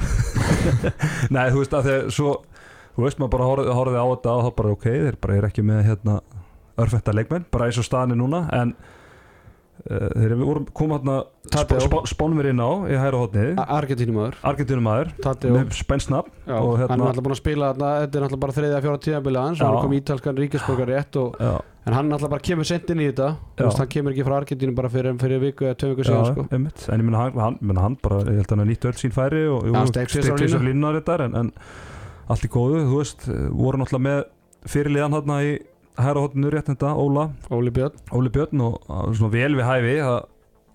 *laughs* Nei, þú veist að þegar svo þú veist maður bara horfði, horfði á þetta og þá bara ok, þeir bara er ekki með hérna örfetta leikmenn, bara eins og staðan er núna en uh, þeir voru koma hérna Tadeo. sp sp spánver inn á í hæra Argentínumöður Argentínumæður Tadeo með spensnafn Já, og hann er hérna alltaf búin að spila þarna, þetta er alltaf bara þriðja fjóra tíðanbili hans, hann kom ítalskan ríkisborgar rétt og, en hann alltaf bara kemur sent inn í þetta. Veist, hann kemur ekki frá Argentínu bara fyrir, fyrir viku eða tvö viku síðan sko. en ég minna hann, hann, bara, ég held að hann er nýtt öll sín færi og á línu. tvisvar línunar þetta en, allt í góðu, þú veist voru náttúrulega með fyrirliðan hérna í hæra hóttinu réttenda, Óla. Óli Björn. Óli Björn og svona vel við hæfi að,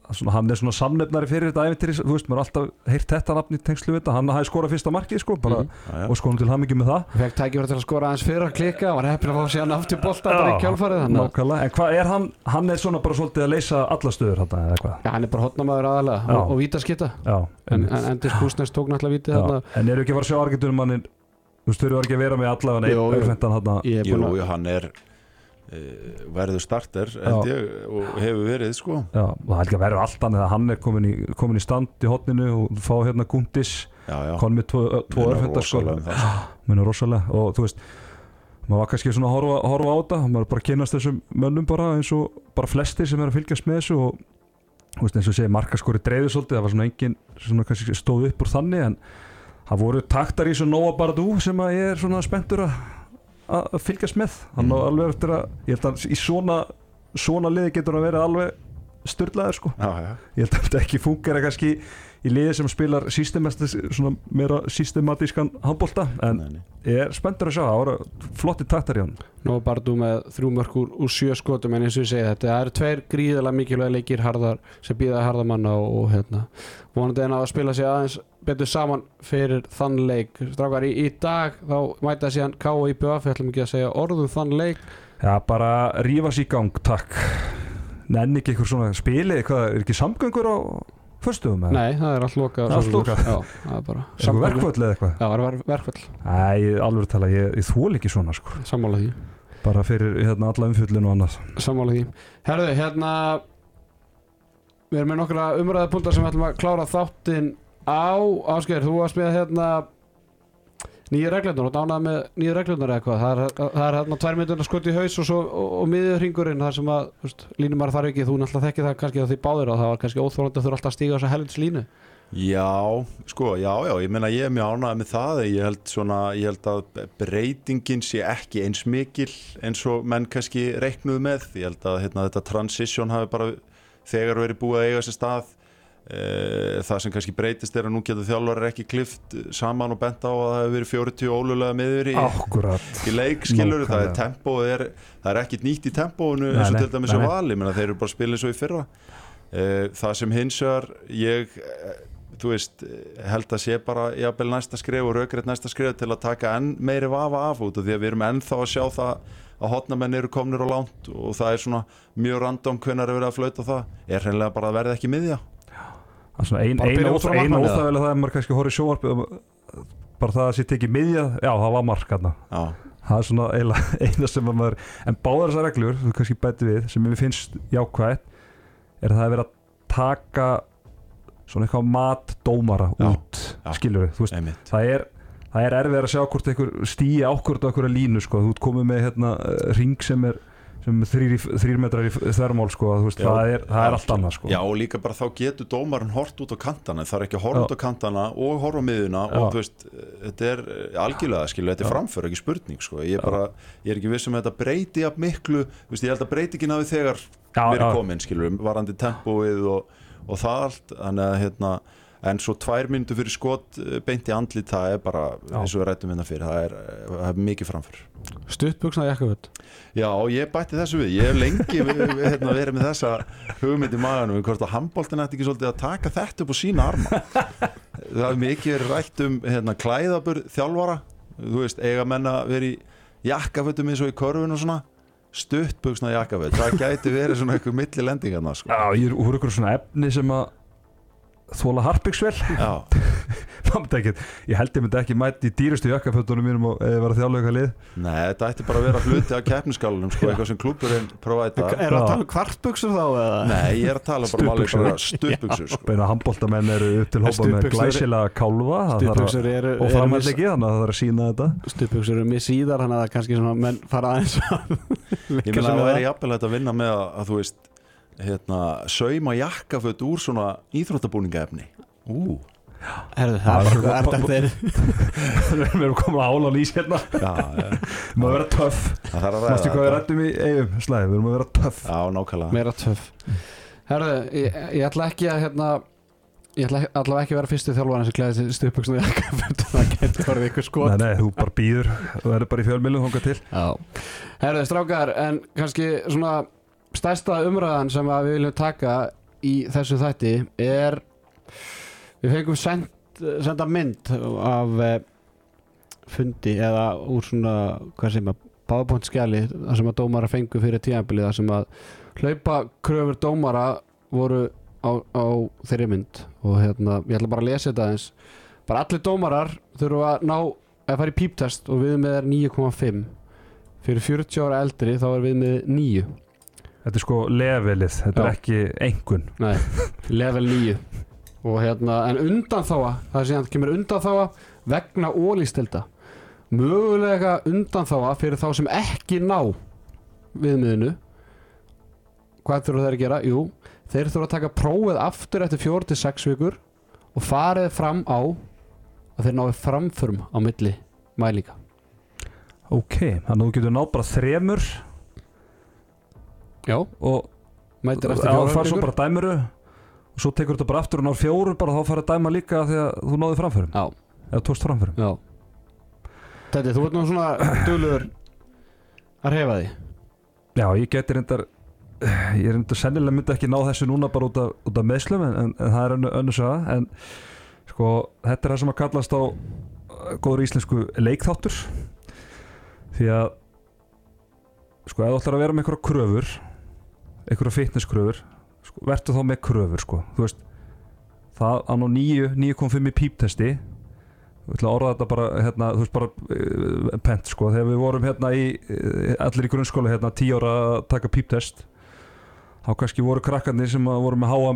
að svona, hann er svona samnefnari fyrir þetta æfintyri, þú veist, maður er alltaf heyrt þetta nafn í tengslu við þetta, hann hafi skorað fyrsta markið sko, bara. Já, já. og skoðum til hamingi með það. Fekk tækifæri til að skora aðeins fyrir að klikka Var heppin að fá síðan aftur bolta bara í Já, kjálfarið en hvað er hann hann er svona bara svolítið að leysa alla stöður þetta eða eitthvað, ja, hann er bara hotnamaður aðalega og, og vítaskitta já, En, en þarna. En þú veist, þau eru ekki að vera með allavega einn jú. er Jú, hann er uh, verður starter held ég og hefur verið sko. Já, og það er ekki að verða allt annað að hann er komin í, komin í stand í hotninu og fá hérna Gundis, já, já, konum með tvo, örfendar sko, rosalega um það, sko. rosalega. Og þú veist maður var kannski svona að horfa, horfa á þetta. Maður bara kynast þessum mönnum bara eins og bara flestir sem er að fylgjast með þessu og þú veist eins og segja markaskori dreifðu svolítið, það var svona engin svona kannski stóð upp úr þannig en það voru taktar í þessu Nóa Bardú sem að ég er svona spenntur að fylgjast með hann á Mm. alveg eftir að ég held að í svona svona liði getur hann verið alveg styrlaður sko já, já. ég held að þetta ekki fungera kannski í liði sem spilar meira systematískan handbólta en Nei, nei. ég er spenntur að sjá það voru flotti taktar í hann Nó Bardú með þrjú mörk úr, sjö skotum en eins og ég segi þetta það eru tveir gríðalega mikilvæg leikir harðar sem býða harðamanna og, og hérna vonandi en að spila sig aðeins betur saman fyrir þann leik. Strákar, í, í dag þá mæta síðan K og IBF, við ætlum ekki að segja orðum þann leik. Já bara rífa sér í gang takk. Nenni ekki eitthvað svona spili hvað er ekki samgöngur á förstum eða? Nei, það er allt lokað Allt lokað? Já, það er bara eitthvað verkvöld eða eitthvað? Já, það er ver- verkfall, Æ, alveg tala, ég, ég þól ekki svona sko. Sammála því. Bara fyrir hérna alla umfjöllin og annað. Sammála því. Herðu, hérna Við erum með nokkra umræðapunta sem við ætlum að klára þáttinn á Ásgeir, þú varst með hérna nýja reglurnar og dánað með nýja reglurnar eða hvað það er, það er hérna tvær myndur að skoti í haus og, og, og miðið hringurinn þar sem að þú veist, línumar þarf ekki, þú náttúrulega þekki það kannski að því báðir og það var kannski óþólandi að þú alltaf að stíga þessa helvits línu. Já, sko, já, já, ég meina ég er mjög ánægð með það. Ég held, svona, ég held að breytingin sé ekki eins mikil eins og menn kannski reiknuð með. Ég held að hérna, þetta transition hafi bara þegar verið búið að eiga sér stað það sem kannski breytist er að nú getur þjálfarar ekki klift saman og bent á að það hefur verið 40 ólulega miður í, í leik skilur það er tempóið er, það er ekkit nýtt í tempóinu Nei, eins og til dæmis á vali menna, þeir eru bara að spila eins og í fyrra. Uh, það sem hins vegar ég eh, þú veist, eh, held að sé bara jafnvel næsta skref og raugrætt næsta skref til að taka enn meiri vafa af út af því að við erum ennþá að sjá það að hotnamenn eru komnir á langt og það er svona mjög random hvenar er verið að flauta það. Er hreinlega bara að verða ekki miðja Það svona ein, Bara ein, byrja út frá ein markmanni, eða? óþægilega það er maður kannski horfið sjóarp bara það að sér tekið miðja já það var mark hérna það er svona *laughs* eina sem að maður en báðar þessar reglur, þú kannski bæti við sem mér finnst jákvætt er að það er verið að taka svona eitthvað mat dómara Já, út, já. skilur við veist, einmitt. Það er það er erfið að sjá hvort einhver stýi ákvörð á einhverja línu sko, þú ert komið með hérna eh, ring sem er sem þrýr, metrar í þvermál sko, veist, Já. það er, það er allt annað sko. Já, og líka bara þá getur dómarinn hort út á kantana, það er ekki Já. út á kantana og horfa á miðuna Já. og þú veist, þetta er eh, algjörlega skilu, þetta er framför, ekki spurning sko. ég, er bara, ég er ekki viss um að þetta breyti af miklu, veist, ég held að breyti ekki náðu þegar Já, verið já. komin, skilur, varandi tempóið og, og það allt, þannig að hérna en svo tvær myndu fyrir skot eh, beint í andlit, það er bara Já. eins og við rættum hérna fyrir, það er, eh, það er mikið framför. Stuttbuksna jakkaföt Já, ég bætti þessu við, ég hef lengi við, við, hérna, verið með þessa hugmynd í maganum, hvort að handbóltin ætti ekki svolítið að taka þetta upp á sína arma. Það er mikið rætt um hérna, klæðabur þjálfara. Þú veist, eiga menna verið í jakkafötum eins og í körfun og svona. Stuttbuksna jakkaföt, það gæti verið svona eitthvað milli lendingarna sko. Já, ég er úr ykkur svona efni sem að þóla harpiksvel. Já, *laughs* ég held ég myndi ekki mæti í dýrustu jakkafötunum mínum og eða vera þjálfur eitthvað lið. Nei, þetta ætti bara að vera hluti af keppnisskálunum, sko, *laughs* eitthvað sem klúburinn provæta Er það. Að tala um kvartbuksur þá eða? Nei, ég er að tala bara um stuttbuksur sko. beina handbóltamenn eru upp til hópa með þarf að- Stuttbuksur eru og eru framhaldleiki þannig að það þarf að sína þetta. Stuttbuksur eru mér síðar Þannig að kannski menn fara aðeins að Ég með það væri jafnvel hérna, sauma jakkaföt úr svona íþróttabúningaefni. Ú, Herðu, það er Já, bara það- er *laughs* þetta við erum komin að ála lýs hérna. Að vera töff. Það þarf að mástu hvað við rættum í eigum slæði við erum að vera töff. Já, nákvæmlega. Meira töff. Herðu, ég, ég ætla ekki að hérna Ég ætla allavega ekki að vera fyrstu þjálfarinn sem klæði stuttbuksna jakkaföt. *laughs* Það getur verið ykkur skot. Nei, nei, þú bara býður þú verður bara í fjölmilum þonga til. Já. Herðu, strákar, en kannski svona stærsta umræðan sem við viljum taka í þessu þætti er við fengum send, senda mynd af eh, fundi eða úr svona, hvað sem að PowerPoint skjali, það sem að dómara fengu fyrir tíðanbilið, það sem að hlaupa kröfur dómara voru á, á þeirri mynd. Og hérna, ég ætla bara að lesa þetta eins bara allir dómarar þurfa að ná að fara í píptest og við með er 9,5 fyrir 40 ára eldri þá er við með 9 þetta er sko levelið, þetta Já. er ekki engun Nei, level 9 og hérna, en undanþáa það er síðan kemur undanþáa vegna ólýstilda mögulega undanþáa fyrir þá sem ekki ná viðmiðinu. Hvað þurfa þeir að gera? Jú, þeir þurfa að taka prófið aftur eftir 4-6 vikur og farið fram á að þeir náðu framförum á milli mælinga. Ok, þannig að þú getur náð bara þremur Já, og mætir eftir Já, 4 far svo bara dæmuru og svo tekur þetta bara aftur og náður fjóru bara þá fara að dæma líka því að þú náði framförum. Já, eða tókst framförum. Já. Þetta, þú ert nú svona duglegur að reyfa því Já, ég geti reyndar ég reyndar sennilega myndi ekki ná þessu núna bara út af, út af meðslum en, en, en það er önnu, önnu saga. En sko, þetta er það sem að kallast á uh, góður íslensku leikþáttur. Því að sko, ef þú ætlar að vera með einhverja kröfur einhverja fitnesskröfur sko, verður þá með kröfur sko, veist það á nú 9 9.5 í píptesti. Við ætla að orða þetta bara, hérna, þú veist bara uh, pent sko, þegar við vorum hérna í uh, allir í grunnskóla hérna 10 ára að taka píptest þá kannski voru krakkarnir sem voru með háa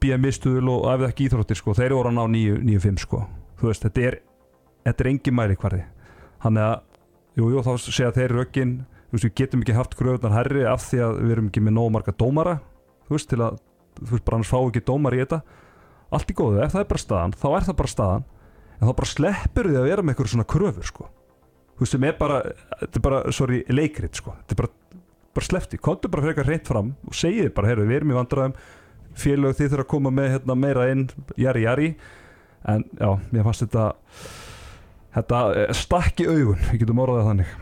BMI-stuðul og æfði ekki íþróttir sko, þeir voru að ná 9.5 sko, þú veist, þetta er þetta er engin mæri hverði þannig að, jú, jú, þá segja þeir röggin, þú veist, við getum ekki haft gröðunar herri af því að við erum ekki með nóg marga dómara, þú veist, til að þú veist, bara annars fá ekki dómar í þetta. Allt í góðu, ef það er bara staðan, þá er það bara staðan en þá bara sleppur því að vera með eitthvað svona kröfur sko. Þú veist sem er bara, þetta er bara, sorry, leikrit sko, þetta er bara, bara sleppti komdu bara fyrir eitthvað reynt fram og segið bara heyrðu, við erum í vandræðum, félög þið þurfa að koma með hérna, meira inn, jari jari. En já, mér fannst þetta þetta eh, stakk í augun við getum orðað þannig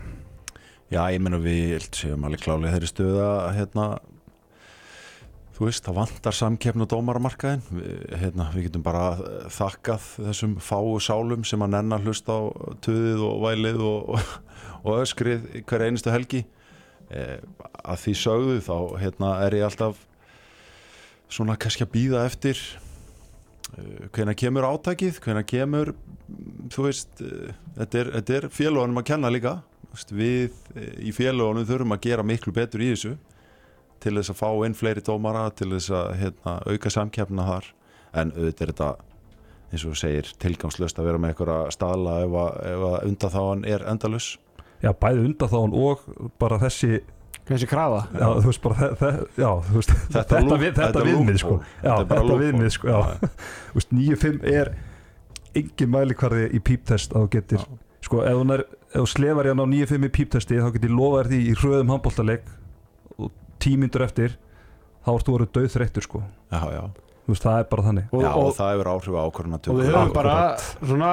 Já, ég meina við séum alveg klálega þeirri stöða hérna þú veist, það vantar samkeppn og dómaramarkaðin við, hérna, við getum bara þakkað þessum fáu sálum sem að nenn að hlusta á töðið og vælið og, og, og öskrið hver einustu helgi. Eh, að því sögðu þá hérna, er ég alltaf svona kannski að býða eftir uh, hvenær kemur átakið hvenær kemur þú veist, uh, þetta er, er félagunum að kenna líka við uh, í félagunum þurfum að gera miklu betur í þessu til þess að fá inn fleiri dómara til þess að hérna, auka samkeppna þar. En auðvitað er þetta eins og þú segir tilgangslöst að vera með einhverja staðla ef að, ef að undanþáan er endalus já, bæði undan og bara þessi Þessi krafa. Já, þú veist bara þe- Já, þú veist Þetta Þetta, við, þetta, þetta viðmið sko. Já, Þetta er viðmið sko Já, *laughs* þú veist 9-5 er engin mælikvarði í píptest að þú getur. Sko, ef þú, nær, ef þú slefar hérna á 9-5 í píptesti þá getur ég lofa þér því í hröðum handbóltaleik og tímyndur eftir þá ert þú að vera döð þreyttur sko. Já, já, Þú veist, það er bara þannig. Og, já og, og það hefur áhrif á ákvörðuna og við höfum bara svona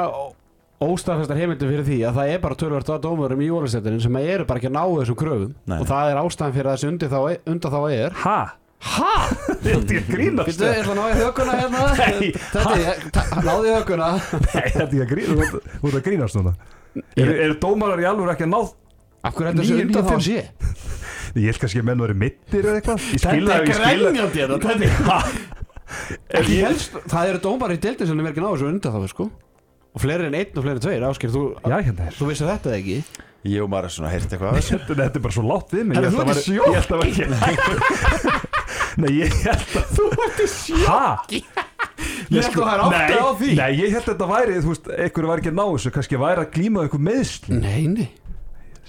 óstafestar heimildi fyrir því að það er bara tölvört að dómurum í ólistettinin sem eru bara ekki að ná þessum kröfum. Nei. og það er ástæðan fyrir að þessi undir þá, undir þá er Ha? Ha? *laughs* Þetta er grínast. Býttu, ég ætla að ná í höguna hérna. Þetta, ég- ta- náðu í höguna Nei, þetta er grínast. Þú ert- Þú ert að grínast núna Eru er dómarar í alveg ekki að ná Af hverju þetta þessi Níu, undir níu, þá sé *laughs* Ég held kannski að menn verið mittir eða eitthvað. Þetta það, er það. grænjandi hérna, *laughs* þetta *laughs* er Ekki ég- helst, það eru dómar í deildin sem er ekki náðu þessu undir þá sko. Og fleiri en einn og fleiri en tveir, Áskir, þú, Já, hérna er. þú vissir þetta ekki? Ég og maður er svona heyrt eitthvað af þessu. Þetta þetta er bara svo látt við mig. Ég þú held að ert í væri- Ég held að væri Nei, ég held að Þú ert í Hæ? Ég held að það er átti á því. Nei, ég held að þetta væri, þú veist, einhverju væri ekki að ná þessu Kannski væri að glíma eitthvað meðsl Nei, nei.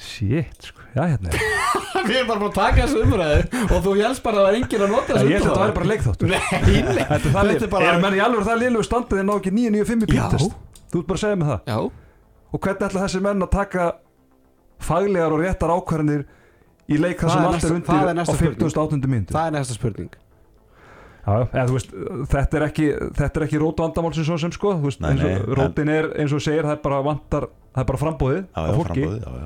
Shit, sko, já, hérna *laughs* Við erum bara búin að taka þessu umræðu Og þú helst bara að það er enginn að nota Ég þessu held að þetta væri bara leikþáttur. Nei, nei. Þetta er það Þetta er bara- Er menn í alveg það liðlegu standið en ná ekki 995 í Já. píktest Þú ert bara að segja mig það. Já, Og hvernig ætla þessi menn að taka faglegar og réttar ákvarðanir í leik þar Það sem allt er undir á næsta spurning. 58. mínútu? Það er næsta spurning Já, eða veist, þetta er ekki ekki rót vandamál sem svo sem sko veist, Nei, eins og nei, rótin er eins og segir, það er bara vantar það er bara frambóðið já, já, fólki. já.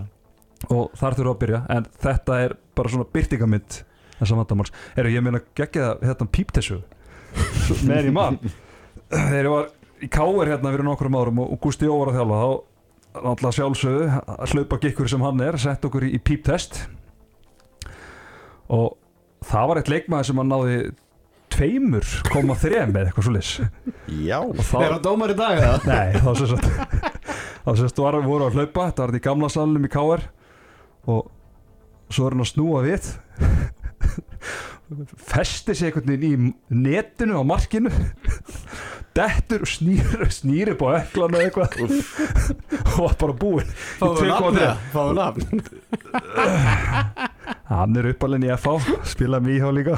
og þar þurfa að byrja en þetta er bara svona byrtingamynd þessa vandamáls, eru ég meina geggja það hérna píptessu. Með henni mann þegar ég var í Káir hérna fyrir nokkrum árum og, og Gústi Jó var að þjálfa þá náttúrulega sjálfsögðu að hlaupa gikkur sem hann er, sett okkur í, í píptest. Og það var eitt leikmaður sem hann náði tveimur koma þrem með eitthvað svo lis já, og Er það dómar í dag eða? nei, þá sem sagt þá sem sagt var, voru að hlaupa þetta var þetta í gamla salnum í Káir og svo er hann að snúa við. Festi sig einhvern veginn í netinu á markinu. Dettur og snýr snýr upp á öklan eða eitthvað. Og var bara búinn Fáðu 2,3. nafn eða? Fáðu nafn. Hann er uppalinn í FH spilaði mig íhá líka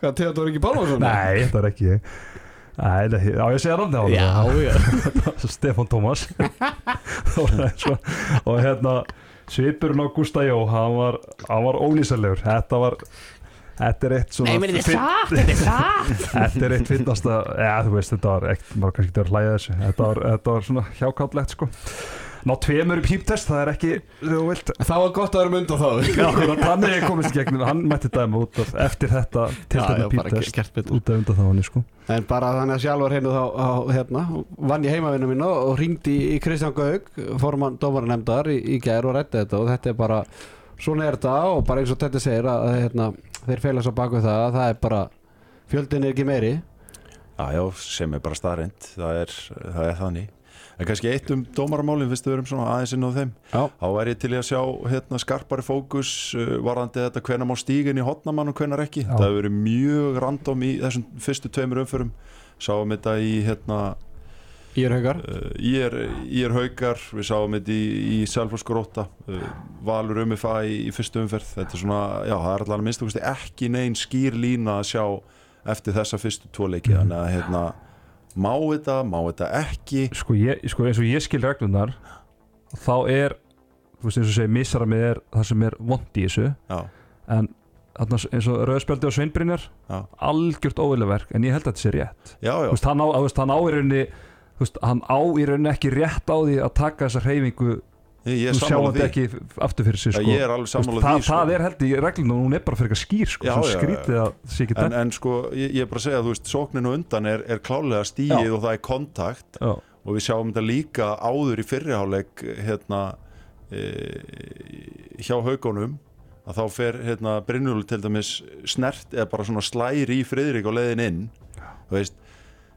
Hvað, Theodor ekki Pálmarsson? nei, þetta er ekki. Ég Nei, nei, á ég að segja námið á Já, já. *laughs* Stefán Tómas. *laughs* Og, hérna svipurinn á Gústa Jó hann var, hann var ólýsalegur þetta var þetta er eitt svona Nei, menn þetta er satt, þetta er satt. *laughs* Þetta er eitt finnasta já þú veist þetta var eitt maður kannski ekki að hlæja þessu. Þetta var, þetta var svona hjákállegt sko ná tveimur í píptest það er ekki þú vilt Það var gott að vera mynd á þá. Já hann er komist í gegnum. Hann mætti dæma út af eftir þetta til þetta betur. Út af undan þá hann sko. En bara þannig að sjálfur hennu þá á, hérna, vann ég heimavinnu mín og ringdi í Kristján Gaug formann dómaranemdar í, í gær og rætti þetta. Og þetta er bara, svona er þetta og bara eins og þetta segir að hérna, þeir feila svo baku það að það er bara fjöldin er ekki meiri. Já, já, sem er bara staðreind það er, það er þannig en kannski eitt um dómaramálin, fyrst við erum svona aðeins inn á þeim. Já, þá væri ég til að sjá hérna, skarpari fókus uh, varðandi þetta hvenær má stígin í hotnamann og hvenær ekki. Já. það hefur verið mjög random í þessum fyrstu tveimur umförum sáum þetta í hérna ég er haugar Uh, er, er haukar, við sáum þetta í, í Selforsgróta uh, Valur UMFA í, í fyrstu umferð. Þetta er svona, já það er allavega minnst ekki neinn skýr lína að sjá eftir þessa fyrstu tvo leiki. Mhm. þannig að hérna, má þetta, má þetta ekki? Sko, ég, sko eins og ég skil reglunar þá er þú veist eins og segir missaramið er það sem er vond í þessu. Já, en eins og rauðspjaldi á Sveinbrynjar algjört óviljaverk en ég held að þetta sé rétt. Já, já. Veist, hann, á, þú veist, hann á í rauninni hann á í rauninni ekki rétt á því að taka þessa hreyfingu Ég, er þú sjá sammála þetta ekki aftur fyrir sig sko. ég er alveg sammála það, því sko. það er held í reglunum og hún er bara fyrir eitthvað skýr sko, Já, sem já, skrítið að það sé ekki en, dæmt. en sko, ég, ég er bara að segja þú veist, sókninu undan er, er klálega stíið Já. og það er kontakt. Og við sjáum þetta líka áður í fyrriháleik hérna e, hjá haugunum að þá fer hérna Brynjúl til dæmis snert eða bara svona slæri í friðrik á leiðin inn. Þú veist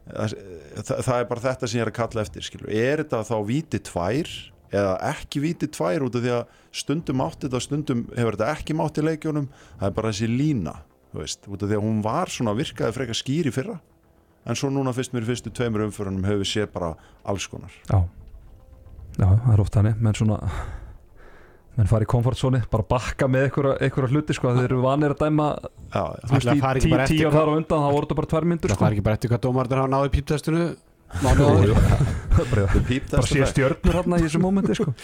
það, það, það er bara þetta sem ég er að kalla eftir skilur. er þetta þá víti tvær eða ekki víti tvær út af því að stundum átti þetta stundum hefur þetta ekki mátt í leikjónum það er bara þessi lína þú veist, út af því að hún var svona virkaði frekar skýr í fyrra. En svo núna fyrst mér í fyrstu tveimur umförunum hefur við séð bara alls konar. Já. Já, það er oft þannig. Menn svona menn fara í komfortzóni, bara bakka með einhverja, hluti sko, þeir eru vanir að dæma já, þú veist, í tíu, hvað- þar á undan þá voru þetta bara tvær myndur Það sko. fær ekki bara eftir hvað dómarður hafa náðu í píptestinu mánuð áður bara, sé stjörnur hérna í þessu mómenti sko.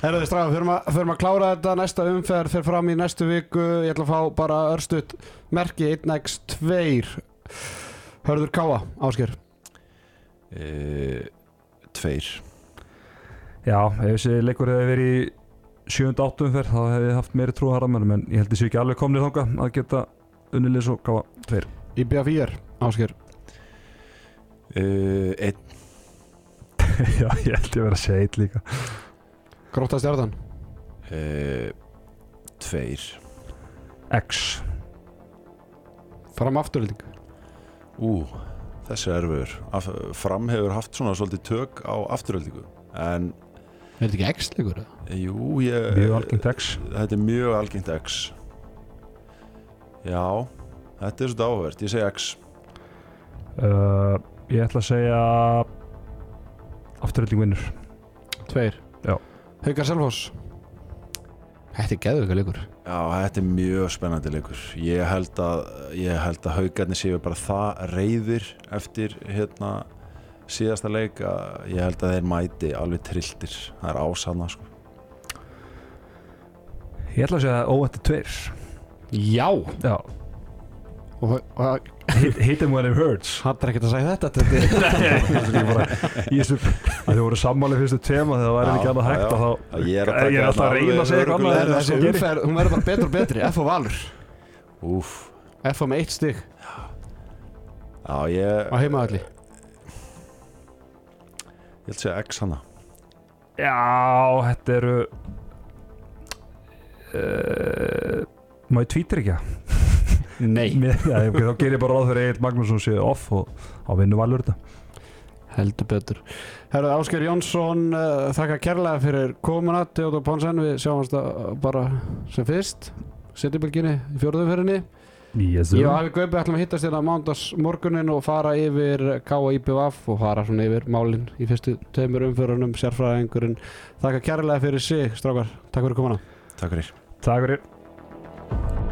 Herðu þið strafa, förum, að- klára þetta næsta umferð fyrir fram í næstu viku. Ég ætla að fá bara örstuðt merki 1x2 Hörður Káa, Ásker e, Tveir. Já, ef þessi leikur hefði verið í sjönda áttumferð þá hefði ég haft meiri trú að harðamennum en ég held þessi ekki alveg komnir þanga að geta unnileg svo káa tveir. IBF4, Ásker e, Einn *laughs* já, ég held ég að vera eitt líka. Gróta stjartan e, Tveir. X. Fram afturölding Ú, þessi er erfiður. Af, Fram hefur haft svona svolítið tök á afturöldingu En Er þetta ekki X-leikur? jú, ég mjög algengt X. Þetta er mjög algengt X. Já, þetta er svolítið áhverð Ég segi X. Uh, ég ætla að segja afturölding vinnur. Tveir. Já. Haukar Selfoss. Þetta er geðvika leikur. Já, þetta er mjög spennandi leikur. Ég held að, ég held að haugarnir séu bara það reyðir eftir hérna síðasta leik að ég held að þeir mæti alveg trilltir. Það er ásanna sko. ég ætla að segja óvætti tveir. Já. Já, hit, hit him when it hurts. Hann er ekkert að segja þetta *laughs* Þetta er ég bara, í þessu að þið voru sammáli fyrstu tema þegar það væri ekki annað hægt já. að þá Ég er að er alltaf að þetta reyna að segja eitthvað Þessi umferð, hún verður bara betur og betri F og Valur. Úf, F með eitt stig. Já ég á heimaðalli Ég held að segja X hana. Já, þetta eru uh, ég tvítir ekki? það? Nei. *laughs* Mér- já, ok, þá ger ég bara ráð fyrir Egil Magnússon sé off og á vinnu valur þetta. Heldur betur. Herðu Ásker Jónsson uh, Þakka kærlega fyrir komuna. Teodor Ponsen Við sjáumst það bara sem fyrst. Setjubylginni í fjórðumferðinni yes, Ég og Afi Gaupi ætlum að hittast hérna mándags morgunin og fara yfir K.I.B.V. og fara svona yfir málin í fyrstu tveimur umförunum sérfræðingurinn. Þakka kærlega fyrir sig, strákar. Takk fyrir komuna. Takk fyrir. Takk fyrir